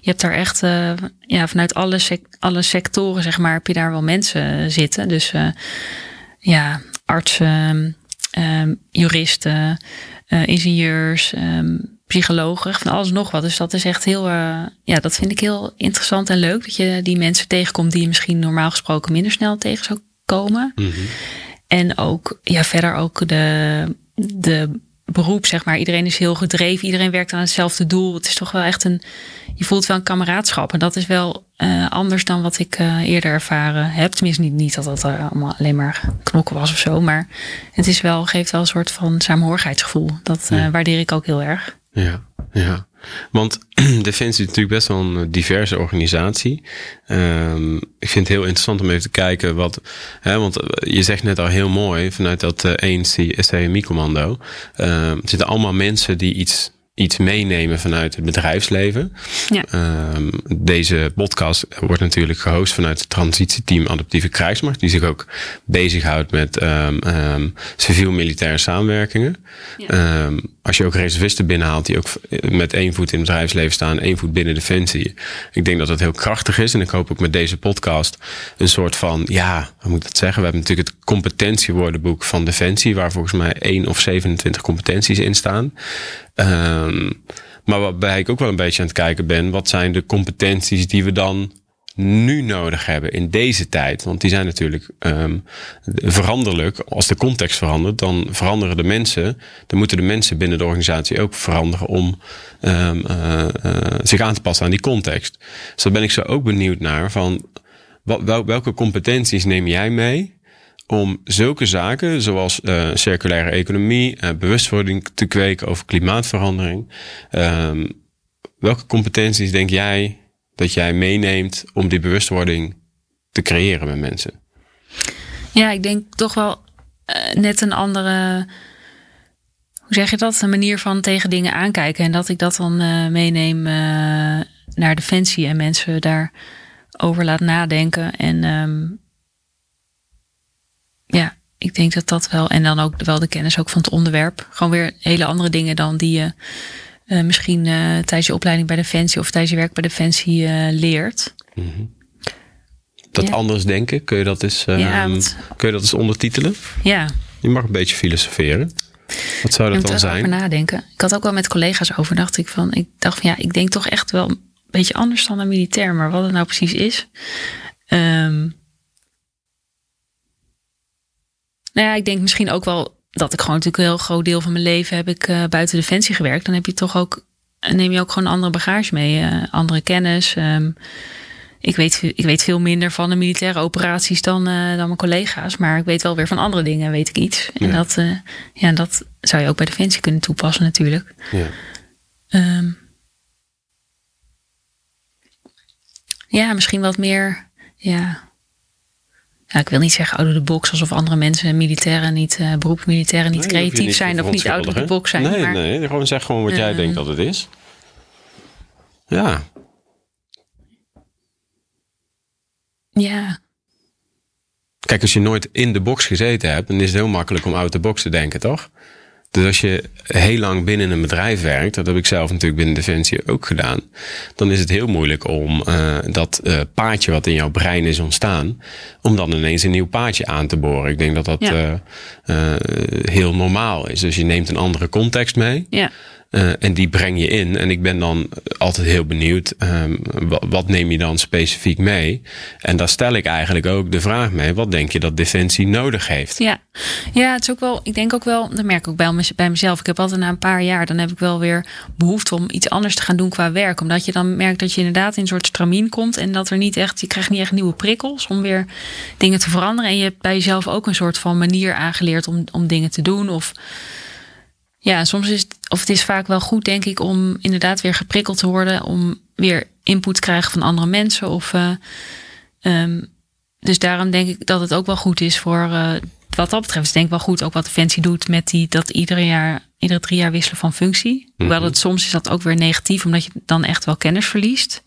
S3: je hebt daar echt uh, ja, vanuit alle, sec alle sectoren, zeg maar, heb je daar wel mensen zitten. Dus uh, ja, artsen, um, juristen, ingenieurs, um, psychologen, van alles nog wat. Dus dat is echt heel, ja, dat vind ik heel interessant en leuk. Dat je die mensen tegenkomt die je misschien normaal gesproken minder snel tegen zou komen.
S4: Mm -hmm.
S3: En ook, ja, verder ook de, de beroep, zeg maar. Iedereen is heel gedreven. Iedereen werkt aan hetzelfde doel. Het is toch wel echt een, je voelt wel een kameraadschap. En dat is wel uh, anders dan wat ik uh, eerder ervaren heb. Tenminste, niet, niet dat dat allemaal alleen maar knokken was of zo. Maar het is wel, geeft wel een soort van saamhorigheidsgevoel. Dat uh, ja. waardeer ik ook heel erg.
S4: Ja, ja. Want Defensie is natuurlijk best wel een diverse organisatie. Um, ik vind het heel interessant om even te kijken wat. Hè, want je zegt net al heel mooi vanuit dat uh, ANC STMI-commando. Uh, er zitten allemaal mensen die iets iets meenemen vanuit het bedrijfsleven.
S3: Ja.
S4: Um, deze podcast wordt natuurlijk gehost vanuit het transitieteam Adaptieve Krijgsmacht, die zich ook bezighoudt met um, um, civiel-militaire samenwerkingen. Ja. Als je ook reservisten binnenhaalt die ook met één voet in het bedrijfsleven staan, één voet binnen Defensie. Ik denk dat dat heel krachtig is. En ik hoop ook met deze podcast een soort van, ja, hoe moet ik dat zeggen? We hebben natuurlijk het competentiewoordenboek van Defensie, waar volgens mij één of 27 competenties in staan. Um, maar waarbij ik ook wel een beetje aan het kijken ben, wat zijn de competenties die we dan nu nodig hebben in deze tijd. Want die zijn natuurlijk um, veranderlijk. Als de context verandert, dan veranderen de mensen. Dan moeten de mensen binnen de organisatie ook veranderen om um, uh, uh, zich aan te passen aan die context. Dus daar ben ik zo ook benieuwd naar van wat, welke competenties neem jij mee om zulke zaken, zoals uh, circulaire economie, uh, bewustwording te kweken over klimaatverandering. Um, welke competenties denk jij dat jij meeneemt om die bewustwording te creëren met mensen?
S3: Ja, ik denk toch wel uh, net een andere. Hoe zeg je dat? Een manier van tegen dingen aankijken. En dat ik dat dan uh, meeneem uh, naar Defensie en mensen daarover laat nadenken. En um, ja, ik denk dat dat wel. En dan ook wel de kennis ook van het onderwerp. Gewoon weer hele andere dingen dan die je uh, misschien uh, tijdens je opleiding bij Defensie of tijdens je werk bij Defensie uh, leert.
S4: Mm -hmm. Dat ja. anders denken, kun je dat eens, ja, wat... kun je dat eens ondertitelen?
S3: Ja.
S4: Je mag een beetje filosoferen. Wat zou dat dan zijn?
S3: Over nadenken. Ik had ook wel met collega's over. Dacht ik van, ik dacht van ja, ik denk toch echt wel een beetje anders dan een militair, maar wat het nou precies is. Um, nou ja, ik denk misschien ook wel dat ik gewoon natuurlijk een heel groot deel van mijn leven heb ik uh, buiten defensie gewerkt. Dan heb je toch ook, neem je ook gewoon andere bagage mee, uh, andere kennis. Um, ik, weet, ik weet veel minder van de militaire operaties dan, uh, dan mijn collega's. Maar ik weet wel weer van andere dingen, weet ik iets. En dat, ja, dat zou je ook bij defensie kunnen toepassen natuurlijk.
S4: Ja,
S3: um, ja misschien wat meer, ja, ja, ik wil niet zeggen out of the box, alsof andere mensen, militairen niet, uh, beroepsmilitairen niet nee, creatief niet zijn of niet out of the box zijn.
S4: Nee,
S3: maar,
S4: nee, gewoon zeg gewoon wat uh, jij denkt dat het is. Ja.
S3: Ja.
S4: Kijk, als je nooit in de box gezeten hebt, dan is het heel makkelijk om out the box te denken, toch? Dus als je heel lang binnen een bedrijf werkt, dat heb ik zelf natuurlijk binnen Defensie ook gedaan, dan is het heel moeilijk om uh, dat uh, paadje wat in jouw brein is ontstaan, om dan ineens een nieuw paadje aan te boren. Ik denk dat dat ja. uh, heel normaal is. Dus je neemt een andere context mee.
S3: Ja.
S4: Uh, en die breng je in. En ik ben dan altijd heel benieuwd, um, wat, neem je dan specifiek mee? En daar stel ik eigenlijk ook de vraag mee, wat denk je dat Defensie nodig heeft?
S3: Ja, ja het is ook wel, ik denk ook wel, dat merk ik ook bij, bij mezelf. Ik heb altijd na een paar jaar, dan heb ik wel weer behoefte om iets anders te gaan doen qua werk. Omdat je dan merkt dat je inderdaad in een soort stramien komt. En dat er niet echt, je krijgt niet echt nieuwe prikkels om weer dingen te veranderen. En je hebt bij jezelf ook een soort van manier aangeleerd om, om dingen te doen. Of ja, soms is of het is vaak wel goed, denk ik, om inderdaad weer geprikkeld te worden, om weer input te krijgen van andere mensen. Of, uh, um, dus daarom denk ik dat het ook wel goed is voor, uh, wat dat betreft, is denk ik wel goed ook wat Defensie doet met die, dat iedere jaar, iedere drie jaar wisselen van functie. Mm -hmm. Hoewel het soms is dat ook weer negatief, omdat je dan echt wel kennis verliest.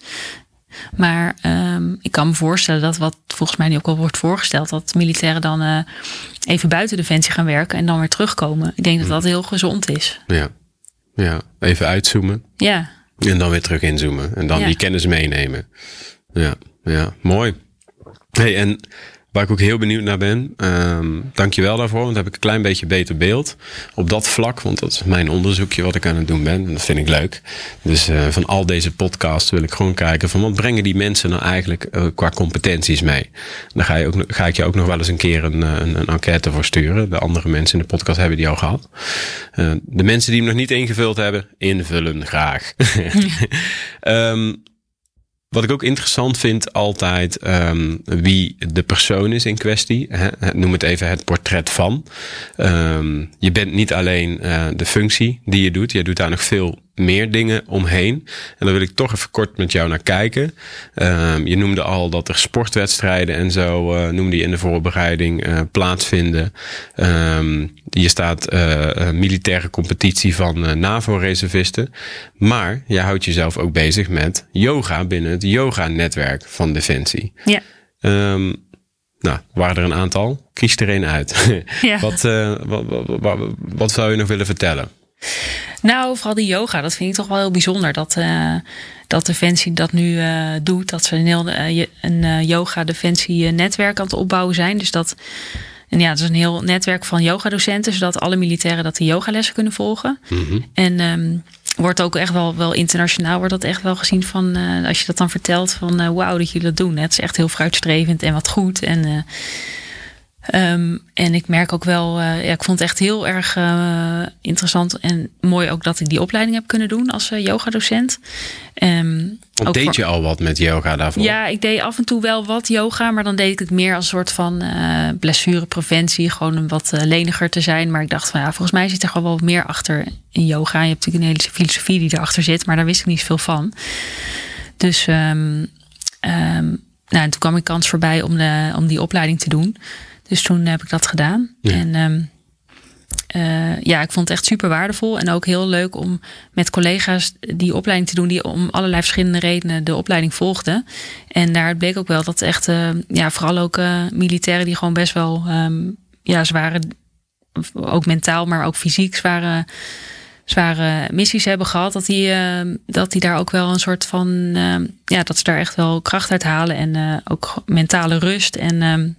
S3: Maar um, ik kan me voorstellen dat wat volgens mij nu ook al wordt voorgesteld, dat militairen dan uh, even buiten defensie gaan werken en dan weer terugkomen. Ik denk dat dat heel gezond is.
S4: Ja, ja. even uitzoomen.
S3: Ja.
S4: En dan weer terug inzoomen. En dan ja. die kennis meenemen. Ja, ja. mooi. Hey, en Waar ik ook heel benieuwd naar ben. Um, Dank je wel daarvoor, want dan heb ik een klein beetje beter beeld op dat vlak. Want dat is mijn onderzoekje wat ik aan het doen ben. En dat vind ik leuk. Dus uh, van al deze podcasts wil ik gewoon kijken van wat brengen die mensen nou eigenlijk uh, qua competenties mee. Dan ga, je ook, ga ik je ook nog wel eens een keer een, een, een enquête voor sturen. De andere mensen in de podcast hebben die al gehad. De mensen die hem nog niet ingevuld hebben, invullen graag. um, Wat ik ook interessant vind altijd, um, wie de persoon is in kwestie. Hè? Noem het even het portret van. Um, je bent niet alleen uh, de functie die je doet. Je doet daar nog veel meer dingen omheen. En daar wil ik toch even kort met jou naar kijken. Um, je noemde al dat er sportwedstrijden en zo uh, noemde je in de voorbereiding uh, plaatsvinden. Um, je staat uh, militaire competitie van NAVO-reservisten. Maar je houdt jezelf ook bezig met yoga binnen het yoga-netwerk van Defensie.
S3: Ja.
S4: Um, nou, waren er een aantal. Kies er een uit.
S3: Ja.
S4: wat, wat, wat zou je nog willen vertellen?
S3: Nou, vooral die yoga, dat vind ik toch wel heel bijzonder. Dat, uh, dat Defensie dat nu uh, doet. Dat ze een, heel, uh, een yoga Defensie netwerk aan het opbouwen zijn. Dus dat, en ja, het is een heel netwerk van yogadocenten. Zodat alle militairen dat de yogalessen kunnen volgen. Mm -hmm. En um, wordt ook echt wel, wel internationaal wordt dat echt wel gezien van als je dat dan vertelt van wauw dat jullie dat doen. Het is echt heel fruitstrevend en wat goed. En Um, en ik merk ook wel, uh, ja, ik vond het echt heel erg uh, interessant en mooi ook dat ik die opleiding heb kunnen doen als uh, yogadocent. Um,
S4: deed voor... je al wat met yoga daarvoor?
S3: Ja, ik deed af en toe wel wat yoga, maar dan deed ik het meer als een soort van blessurepreventie, gewoon om wat leniger te zijn. Maar ik dacht van ja, volgens mij zit er gewoon wel meer achter in yoga. Je hebt natuurlijk een hele filosofie die erachter zit, maar daar wist ik niet zoveel van. Dus um, nou, en toen kwam ik kans voorbij om, de, om die opleiding te doen. Dus toen heb ik dat gedaan. Ja. En um, uh, ja, ik vond het echt super waardevol. En ook heel leuk om met collega's die opleiding te doen, die om allerlei verschillende redenen de opleiding volgden. En daar bleek ook wel dat echt, uh, ja, vooral ook uh, militairen die gewoon best wel um, ja, zware, ook mentaal, maar ook fysiek zware, zware missies hebben gehad. Dat die, dat die daar ook wel een soort van, ja, dat ze daar echt wel kracht uit halen. En ook mentale rust. En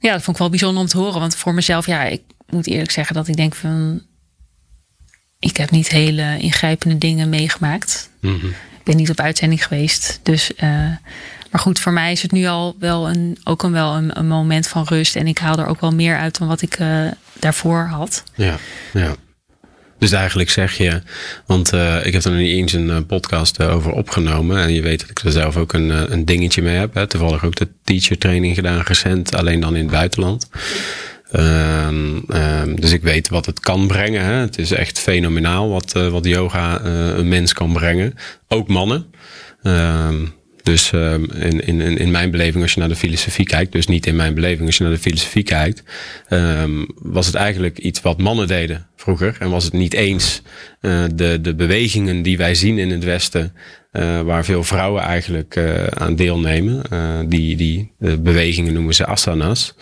S3: ja, dat vond ik wel bijzonder om te horen. Want voor mezelf, ja, ik moet eerlijk zeggen dat ik denk van. Ik heb niet hele ingrijpende dingen meegemaakt. Mm -hmm. Ik ben niet op uitzending geweest. Dus, uh, maar goed, voor mij is het nu al wel een, ook een, wel een, een moment van rust. En ik haal er ook wel meer uit dan wat ik uh, daarvoor had.
S4: Ja, ja. Dus eigenlijk zeg je, want uh, ik heb er niet eens een uh, podcast uh, over opgenomen. En je weet dat ik er zelf ook een, een dingetje mee heb. Hè. Toevallig ook de teacher training gedaan recent, alleen dan in het buitenland. Um, um, dus ik weet wat het kan brengen. Hè. Het is echt fenomenaal wat, wat yoga een mens kan brengen. Ook mannen. Um, dus um, in, in, in mijn beleving, als je naar de filosofie kijkt, dus niet in mijn beleving, als je naar de filosofie kijkt, um, was het eigenlijk iets wat mannen deden vroeger. En was het niet eens uh, de, de bewegingen die wij zien in het Westen, uh, waar veel vrouwen eigenlijk uh, aan deelnemen. die die bewegingen noemen ze asanas.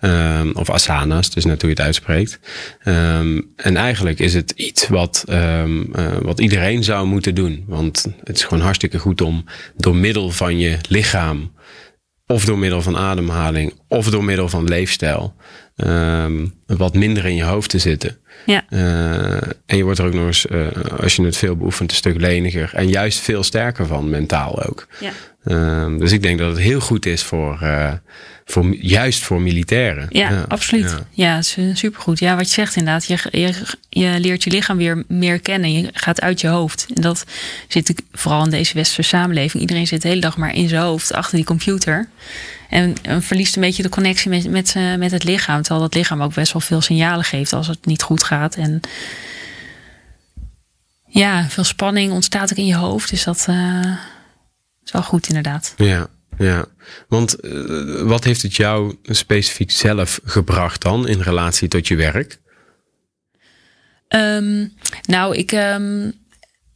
S4: Um, of asanas, dus net hoe je het uitspreekt. Um, en eigenlijk is het iets wat, uh, wat iedereen zou moeten doen. Want het is gewoon hartstikke goed om door middel van je lichaam, of door middel van ademhaling, of door middel van leefstijl, wat minder in je hoofd te zitten. Ja. Uh, en je wordt er ook nog eens, uh, als je het veel beoefent, een stuk leniger. En juist veel sterker van, mentaal ook. Ja. dus ik denk dat het heel goed is voor, uh, voor, juist voor militairen.
S3: Ja, ja absoluut. Ja, supergoed. Ja, wat je zegt inderdaad. Je, je, je, leert je lichaam weer meer kennen. Je gaat uit je hoofd. En dat zit vooral in deze westerse samenleving. Iedereen zit de hele dag maar in zijn hoofd achter die computer. En, en verliest een beetje de connectie met, met, met het lichaam. Terwijl dat lichaam ook best wel veel signalen geeft als het niet goed gaat. En ja, veel spanning ontstaat ook in je hoofd. Dus dat uh, is wel goed inderdaad.
S4: Ja, ja. Want uh, wat heeft het jou specifiek zelf gebracht dan in relatie tot je werk?
S3: Um, nou, ik, um,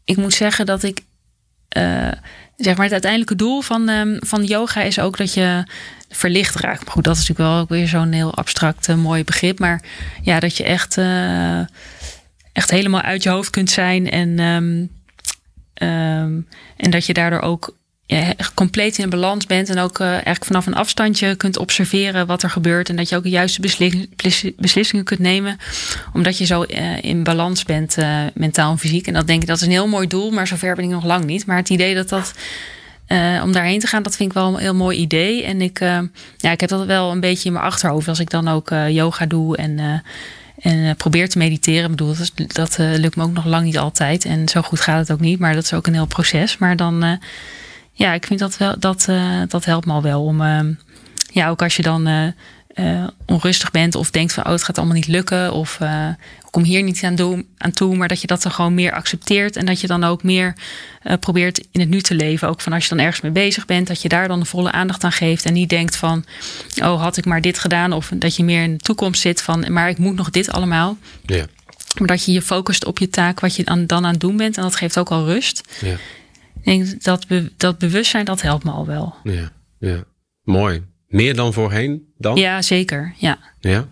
S3: ik moet zeggen dat ik. Uh, zeg maar het uiteindelijke doel van, um, van yoga is ook dat je verlicht raakt. Maar goed, dat is natuurlijk wel ook weer zo'n heel abstract uh, mooi begrip. Maar ja, dat je echt, uh, echt helemaal uit je hoofd kunt zijn. En, um, um, en dat je daardoor ook ja, compleet in balans bent. En ook uh, eigenlijk vanaf een afstandje kunt observeren wat er gebeurt. En dat je ook de juiste beslissingen kunt nemen. Omdat je zo uh, in balans bent, uh, mentaal en fysiek. En dat denk ik, dat is een heel mooi doel. Maar zover ben ik nog lang niet. Maar het idee dat dat. om daarheen te gaan, dat vind ik wel een heel mooi idee. En ik, ja, ik heb dat wel een beetje in mijn achterhoofd. Als ik dan ook yoga doe en en probeer te mediteren. Ik bedoel, dat, dat lukt me ook nog lang niet altijd. En zo goed gaat het ook niet. Maar dat is ook een heel proces. Maar dan ja, ik vind dat wel, dat, uh, dat helpt me al wel om, uh, ja, ook als je dan uh, onrustig bent of denkt van, oh, het gaat allemaal niet lukken of ik kom hier niet aan, doen, aan toe, maar dat je dat dan gewoon meer accepteert en dat je dan ook meer probeert in het nu te leven. Ook van als je dan ergens mee bezig bent, dat je daar dan de volle aandacht aan geeft en niet denkt van, oh, had ik maar dit gedaan of dat je meer in de toekomst zit van, maar ik moet nog dit allemaal. Ja. Maar dat je je focust op je taak, wat je dan, dan aan het doen bent. En dat geeft ook al rust. Ja. Ik denk dat, be, dat bewustzijn, dat helpt me al wel.
S4: Ja, ja. Mooi. Meer dan voorheen dan?
S3: Ja, zeker. Ja.
S4: Ja?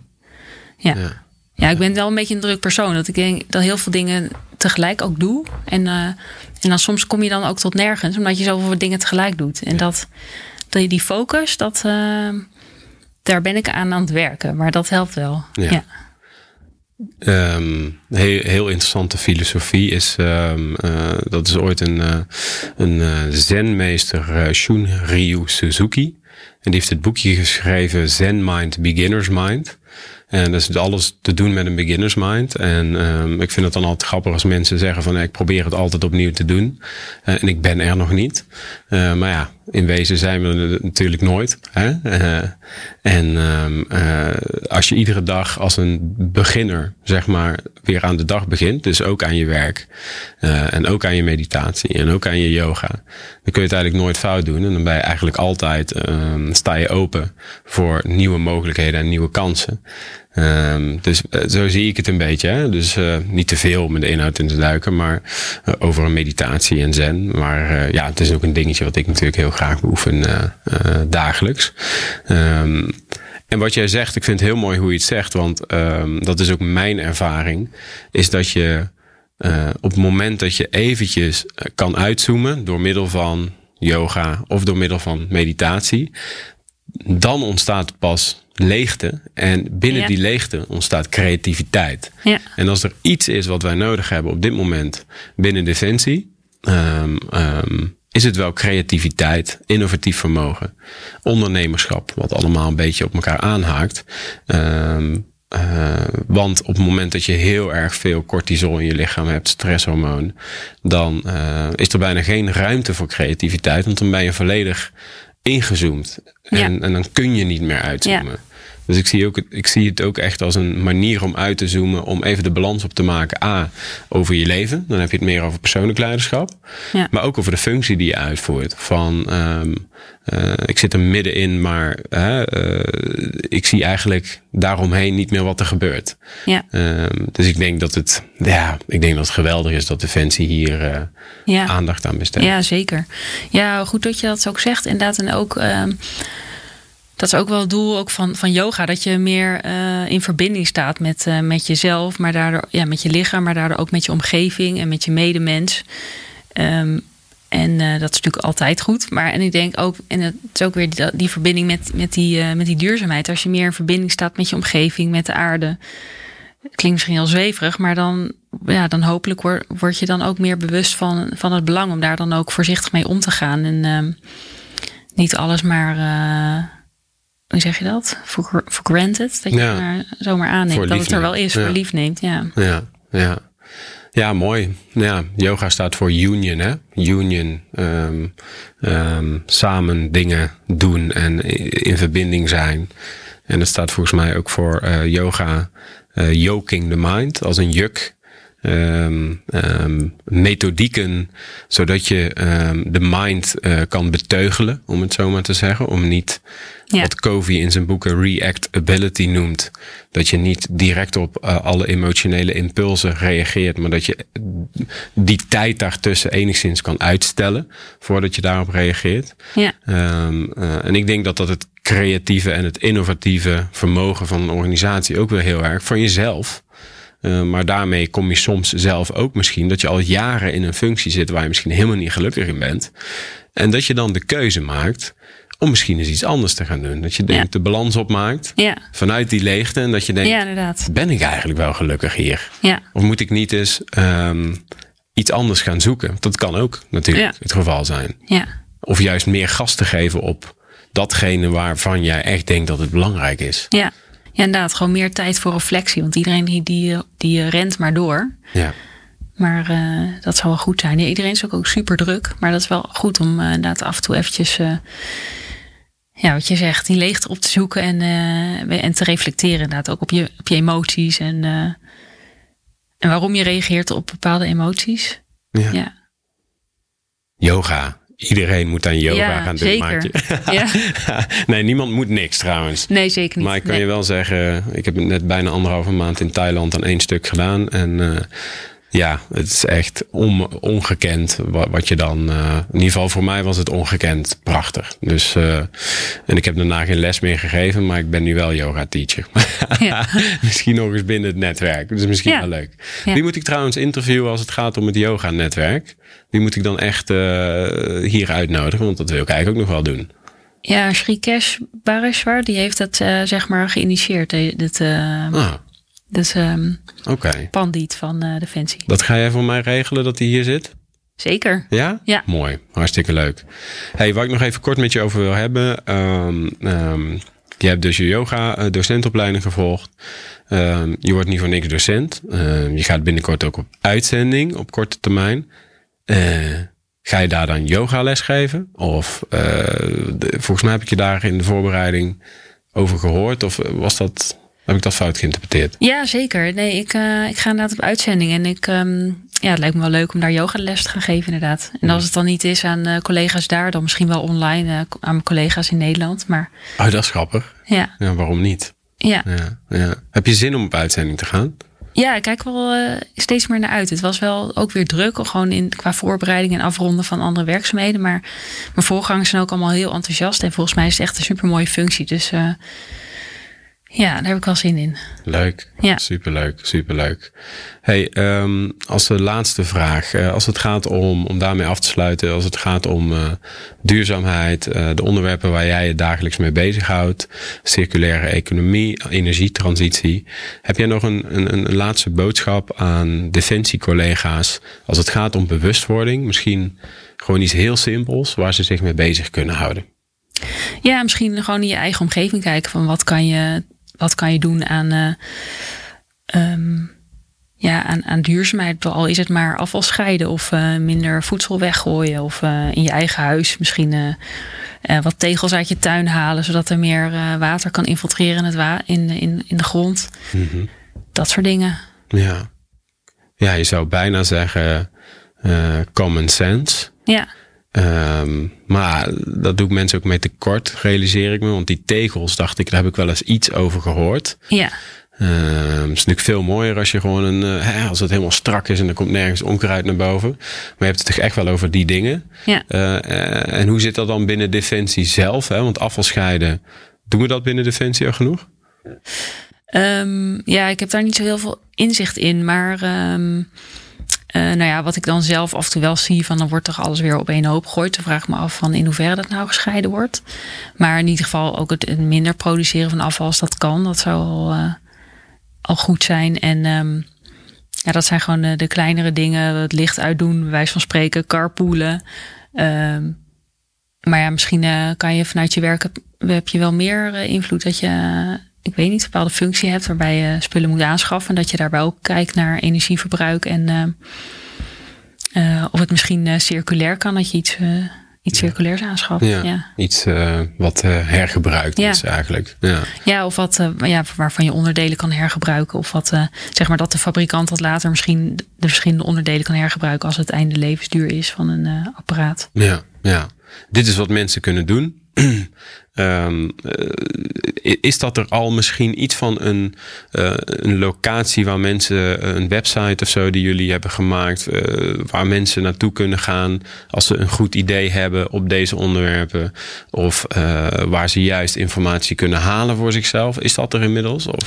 S3: Ja. ja. Ja, ik ben wel een beetje een druk persoon. Dat ik denk dat heel veel dingen tegelijk ook doe. En, uh, en dan soms kom je dan ook tot nergens, omdat je zoveel dingen tegelijk doet. En dat, dat die focus, dat, uh, daar ben ik aan aan het werken. Maar dat helpt wel. Ja.
S4: Um, heel, heel, interessante filosofie is, um, uh, dat is ooit een, uh, een uh, zenmeester, Shun Ryu Suzuki. En die heeft het boekje geschreven Zen Mind, Beginner's Mind. En dat is alles te doen met een beginner's mind. En um, ik vind het dan altijd grappig als mensen zeggen van ik probeer het altijd opnieuw te doen. En ik ben er nog niet. Maar ja, in wezen zijn we natuurlijk nooit. Hè? Uh, en um, als je iedere dag als een beginner, zeg maar, weer aan de dag begint. Dus ook aan je werk. en ook aan je meditatie. En ook aan je yoga. Dan kun je het eigenlijk nooit fout doen. En dan ben je eigenlijk altijd, um, sta je open voor nieuwe mogelijkheden en nieuwe kansen. Um, dus uh, zo zie ik het een beetje. Hè? Dus uh, niet te veel met de inhoud in te duiken, maar uh, over een meditatie en zen. Maar ja, het is ook een dingetje wat ik natuurlijk heel graag beoefen dagelijks. Um, en wat jij zegt, ik vind het heel mooi hoe je het zegt, want um, dat is ook mijn ervaring, is dat je op het moment dat je eventjes kan uitzoomen door middel van yoga of door middel van meditatie, dan ontstaat pas leegte. En binnen die leegte ontstaat creativiteit. Ja. En als er iets is wat wij nodig hebben op dit moment binnen Defensie, um, um, is het wel creativiteit, innovatief vermogen, ondernemerschap, wat allemaal een beetje op elkaar aanhaakt. Um, uh, want op het moment dat je heel erg veel cortisol in je lichaam hebt, stresshormoon, dan uh, is er bijna geen ruimte voor creativiteit. Want dan ben je volledig ingezoomd. En, en dan kun je niet meer uitzoomen. Dus ik zie, ook, ik zie het ook echt als een manier om uit te zoomen, om even de balans op te maken. A, over je leven. Dan heb je het meer over persoonlijk leiderschap. Ja. Maar ook over de functie die je uitvoert. Van, um, uh, ik zit er middenin, maar uh, ik zie eigenlijk daaromheen niet meer wat er gebeurt. Ja. Um, dus ik denk dat het, ja, ik denk dat het geweldig is dat Defensie hier ja. aandacht aan besteedt.
S3: Ja, zeker. Ja, goed dat je dat ook zegt. Inderdaad, en ook. Dat is ook wel het doel ook van, van yoga. Dat je meer uh, in verbinding staat met, uh, met jezelf, maar daardoor ja, met je lichaam, maar daardoor ook met je omgeving en met je medemens. Um, en uh, dat is natuurlijk altijd goed. Maar en ik denk ook, en het is ook weer die, die verbinding met, met, die, met die duurzaamheid. Als je meer in verbinding staat met je omgeving, met de aarde. Klinkt misschien heel zweverig, maar dan, ja, dan hopelijk word, word je dan ook meer bewust van, van het belang om daar dan ook voorzichtig mee om te gaan. En um, niet alles maar hoe zeg je dat? For, for granted. Dat je ja. maar zomaar aanneemt dat het er wel is, ja. voor lief neemt. Ja.
S4: ja, ja. Ja, mooi. Ja, yoga staat voor union, hè? Union. Um, um, samen dingen doen en in verbinding zijn. En het staat volgens mij ook voor uh, yoga, uh, yoking the mind, als een juk. Um, um, methodieken, zodat je um, de mind uh, kan beteugelen, om het zo maar te zeggen. Om niet ja. wat Covey in zijn boeken reactability noemt. Dat je niet direct op uh, alle emotionele impulsen reageert, maar dat je die tijd daartussen enigszins kan uitstellen voordat je daarop reageert. Ja. Uh, en ik denk dat dat het creatieve en het innovatieve vermogen van een organisatie ook weer heel erg van jezelf uh, maar daarmee kom je soms zelf ook misschien dat je al jaren in een functie zit waar je misschien helemaal niet gelukkig in bent. En dat je dan de keuze maakt om misschien eens iets anders te gaan doen. Dat je denkt, ja. de balans opmaakt ja. vanuit die leegte. En dat je denkt, ja, ben ik eigenlijk wel gelukkig hier? Of moet ik niet eens um, iets anders gaan zoeken? Dat kan ook natuurlijk het geval zijn. Of juist meer gas te geven op datgene waarvan jij echt denkt dat het belangrijk is.
S3: Ja. Ja, inderdaad. Gewoon meer tijd voor reflectie. Want iedereen die, die, die rent maar door. Ja. Maar uh, dat zou wel goed zijn. Ja, iedereen is ook, ook super druk. Maar dat is wel goed om uh, inderdaad af en toe eventjes... Uh, ja, wat je zegt, die leegte op te zoeken en, en te reflecteren inderdaad. Ook op je, op je emoties en, en waarom je reageert op bepaalde emoties. Ja. ja.
S4: Yoga. Iedereen moet aan yoga ja, gaan doen, zeker. Ja. nee, niemand moet niks trouwens.
S3: Nee, zeker niet.
S4: Maar ik kan
S3: nee.
S4: je wel zeggen, ik heb net bijna anderhalve maand in Thailand aan één stuk gedaan. En uh, ja, het is echt on, ongekend wat, wat je dan. Uh, in ieder geval voor mij was het ongekend prachtig. Dus, uh, en ik heb daarna geen les meer gegeven, maar ik ben nu wel yoga teacher. Ja. misschien nog eens binnen het netwerk. Dus misschien ja. wel leuk. Ja. Wie moet ik trouwens interviewen als het gaat om het yoga netwerk? Wie moet ik dan echt uh, hier uitnodigen? Want dat wil ik eigenlijk ook nog wel doen.
S3: Ja, Shrikesh Bareshwar, die heeft dat zeg maar geïnitieerd. Dit, ah. Dus um,
S4: okay.
S3: Pandit van uh, Defensie.
S4: Dat ga jij voor mij regelen dat hij hier zit?
S3: Zeker.
S4: Ja?
S3: Ja.
S4: Mooi. Hartstikke leuk. Hey, waar ik nog even kort met je over wil hebben. Um, um, je hebt dus je yoga uh, docentopleiding gevolgd. Je wordt niet voor niks docent. je gaat binnenkort ook op uitzending op korte termijn. Uh, ga je daar dan yoga les geven? Of de, volgens mij heb ik je daar in de voorbereiding over gehoord. Of was dat heb ik dat fout geïnterpreteerd?
S3: Ja, zeker. Nee, ik, uh, ik ga inderdaad op uitzending. En ik, um, ja, het lijkt me wel leuk om daar yogales te gaan geven, inderdaad. En als het dan niet is aan uh, collega's daar, dan misschien wel online uh, aan mijn collega's in Nederland. Maar...
S4: Oh, dat is grappig.
S3: Ja.
S4: ja waarom niet?
S3: Ja.
S4: ja. ja. Heb je zin om op uitzending te gaan?
S3: Ja, ik kijk wel steeds meer naar uit. Het was wel ook weer druk, gewoon in, qua voorbereiding en afronden van andere werkzaamheden. Maar mijn voorgangers zijn ook allemaal heel enthousiast. En volgens mij is het echt een super mooie functie. Dus ja, daar heb ik wel zin in.
S4: Leuk.
S3: Ja.
S4: Superleuk, superleuk. Hey, um, als de laatste vraag. Uh, als het gaat om, om daarmee af te sluiten. Als het gaat om uh, duurzaamheid. Uh, de onderwerpen waar jij je dagelijks mee bezighoudt. Circulaire economie, energietransitie. Heb jij nog een, een, een laatste boodschap aan defensiecollega's. Als het gaat om bewustwording. Misschien gewoon iets heel simpels waar ze zich mee bezig kunnen houden.
S3: Ja, misschien gewoon in je eigen omgeving kijken van wat kan je wat kan je doen aan, uh, um, ja, aan, aan duurzaamheid? Al is het maar afval scheiden of uh, minder voedsel weggooien. Of uh, in je eigen huis misschien wat tegels uit je tuin halen. Zodat er meer water kan infiltreren in, het wa in, in, in de grond.
S4: Mm -hmm.
S3: Dat soort dingen.
S4: Ja. ja, je zou bijna zeggen common sense.
S3: Ja.
S4: Um, maar dat doe ik mensen ook mee tekort, realiseer ik me. Want die tegels, dacht ik, daar heb ik wel eens iets over gehoord.
S3: Ja.
S4: Um, het is natuurlijk veel mooier als je gewoon een, uh, hè, als het helemaal strak is en er komt nergens onkruid naar boven. Maar je hebt het toch echt wel over die dingen.
S3: Ja.
S4: Uh, uh, en hoe zit dat dan binnen Defensie zelf? Hè? Want afvalscheiden, doen we dat binnen Defensie al genoeg?
S3: Um, ja, ik heb daar niet zo heel veel inzicht in. Maar um, uh, nou ja, wat ik dan zelf af en toe wel zie, van dan wordt toch alles weer op één hoop gegooid. Dan vraag ik me af van in hoeverre dat nou gescheiden wordt. Maar in ieder geval ook het minder produceren van afval als dat kan. Dat zou al, uh, al goed zijn. En um, ja, dat zijn gewoon de, kleinere dingen. Het licht uitdoen, bij wijze van spreken, carpoolen. Um, maar ja, misschien uh, kan je vanuit je werk heb je wel meer invloed dat je ik weet niet, een bepaalde functie hebt waarbij je spullen moet aanschaffen. En dat je daarbij ook kijkt naar energieverbruik en uh, uh, of het misschien uh, circulair kan, dat je iets, iets ja. circulairs aanschaft.
S4: Ja,
S3: ja.
S4: iets wat hergebruikt
S3: ja.
S4: is eigenlijk. Ja,
S3: ja of wat ja, waarvan je onderdelen kan hergebruiken. Of wat zeg maar dat de fabrikant dat later misschien de verschillende onderdelen kan hergebruiken als het einde levensduur is van een apparaat.
S4: Ja, ja. Dit is wat mensen kunnen doen. Um, uh, is dat er al misschien iets van een, uh, een locatie waar mensen, een website of zo die jullie hebben gemaakt, waar mensen naartoe kunnen gaan als ze een goed idee hebben op deze onderwerpen? Of waar ze juist informatie kunnen halen voor zichzelf? Is dat er inmiddels? Of?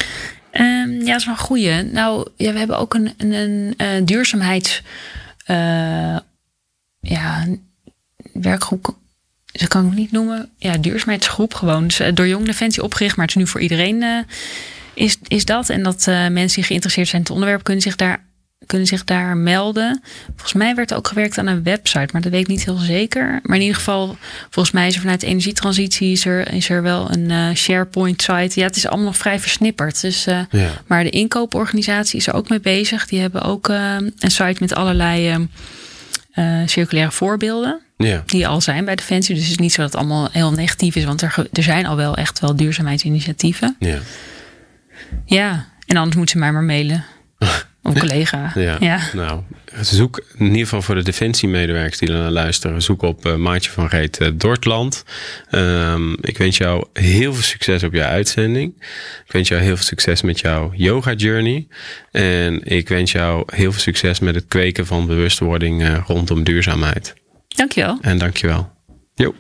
S3: Um, ja, dat is wel een goeie. Nou, ja, we hebben ook een, een duurzaamheids ja, werkgroep ze kan ik niet noemen. Ja, duurzaamheidsgroep gewoon. Dus door Jong Defensie opgericht, maar het is nu voor iedereen uh, is, is dat. En dat uh, mensen die geïnteresseerd zijn in het onderwerp kunnen zich daar kunnen zich daar melden. Volgens mij werd er ook gewerkt aan een website, maar dat weet ik niet heel zeker. Maar in ieder geval, volgens mij is er vanuit de energietransitie is er, is er wel een uh, SharePoint site. Ja, het is allemaal nog vrij versnipperd. Dus,
S4: ja.
S3: Maar de inkooporganisatie is er ook mee bezig. Die hebben ook een site met allerlei circulaire voorbeelden.
S4: Ja.
S3: Die al zijn bij Defensie. Dus het is niet zo dat het allemaal heel negatief is. Want er, er zijn al wel echt wel duurzaamheidsinitiatieven.
S4: Ja.
S3: Ja, en anders moeten ze mij maar mailen. Of collega.
S4: Ja.
S3: ja.
S4: Nou, zoek in ieder geval voor de defensiemedewerkers die er naar luisteren. Zoek op uh, Maatje van Reet uh, Dortland. Um, ik wens jou heel veel succes op je uitzending. Ik wens jou heel veel succes met jouw yoga journey. En ik wens jou heel veel succes met het kweken van bewustwording uh, rondom duurzaamheid.
S3: Dankjewel.
S4: En dankjewel. Jo.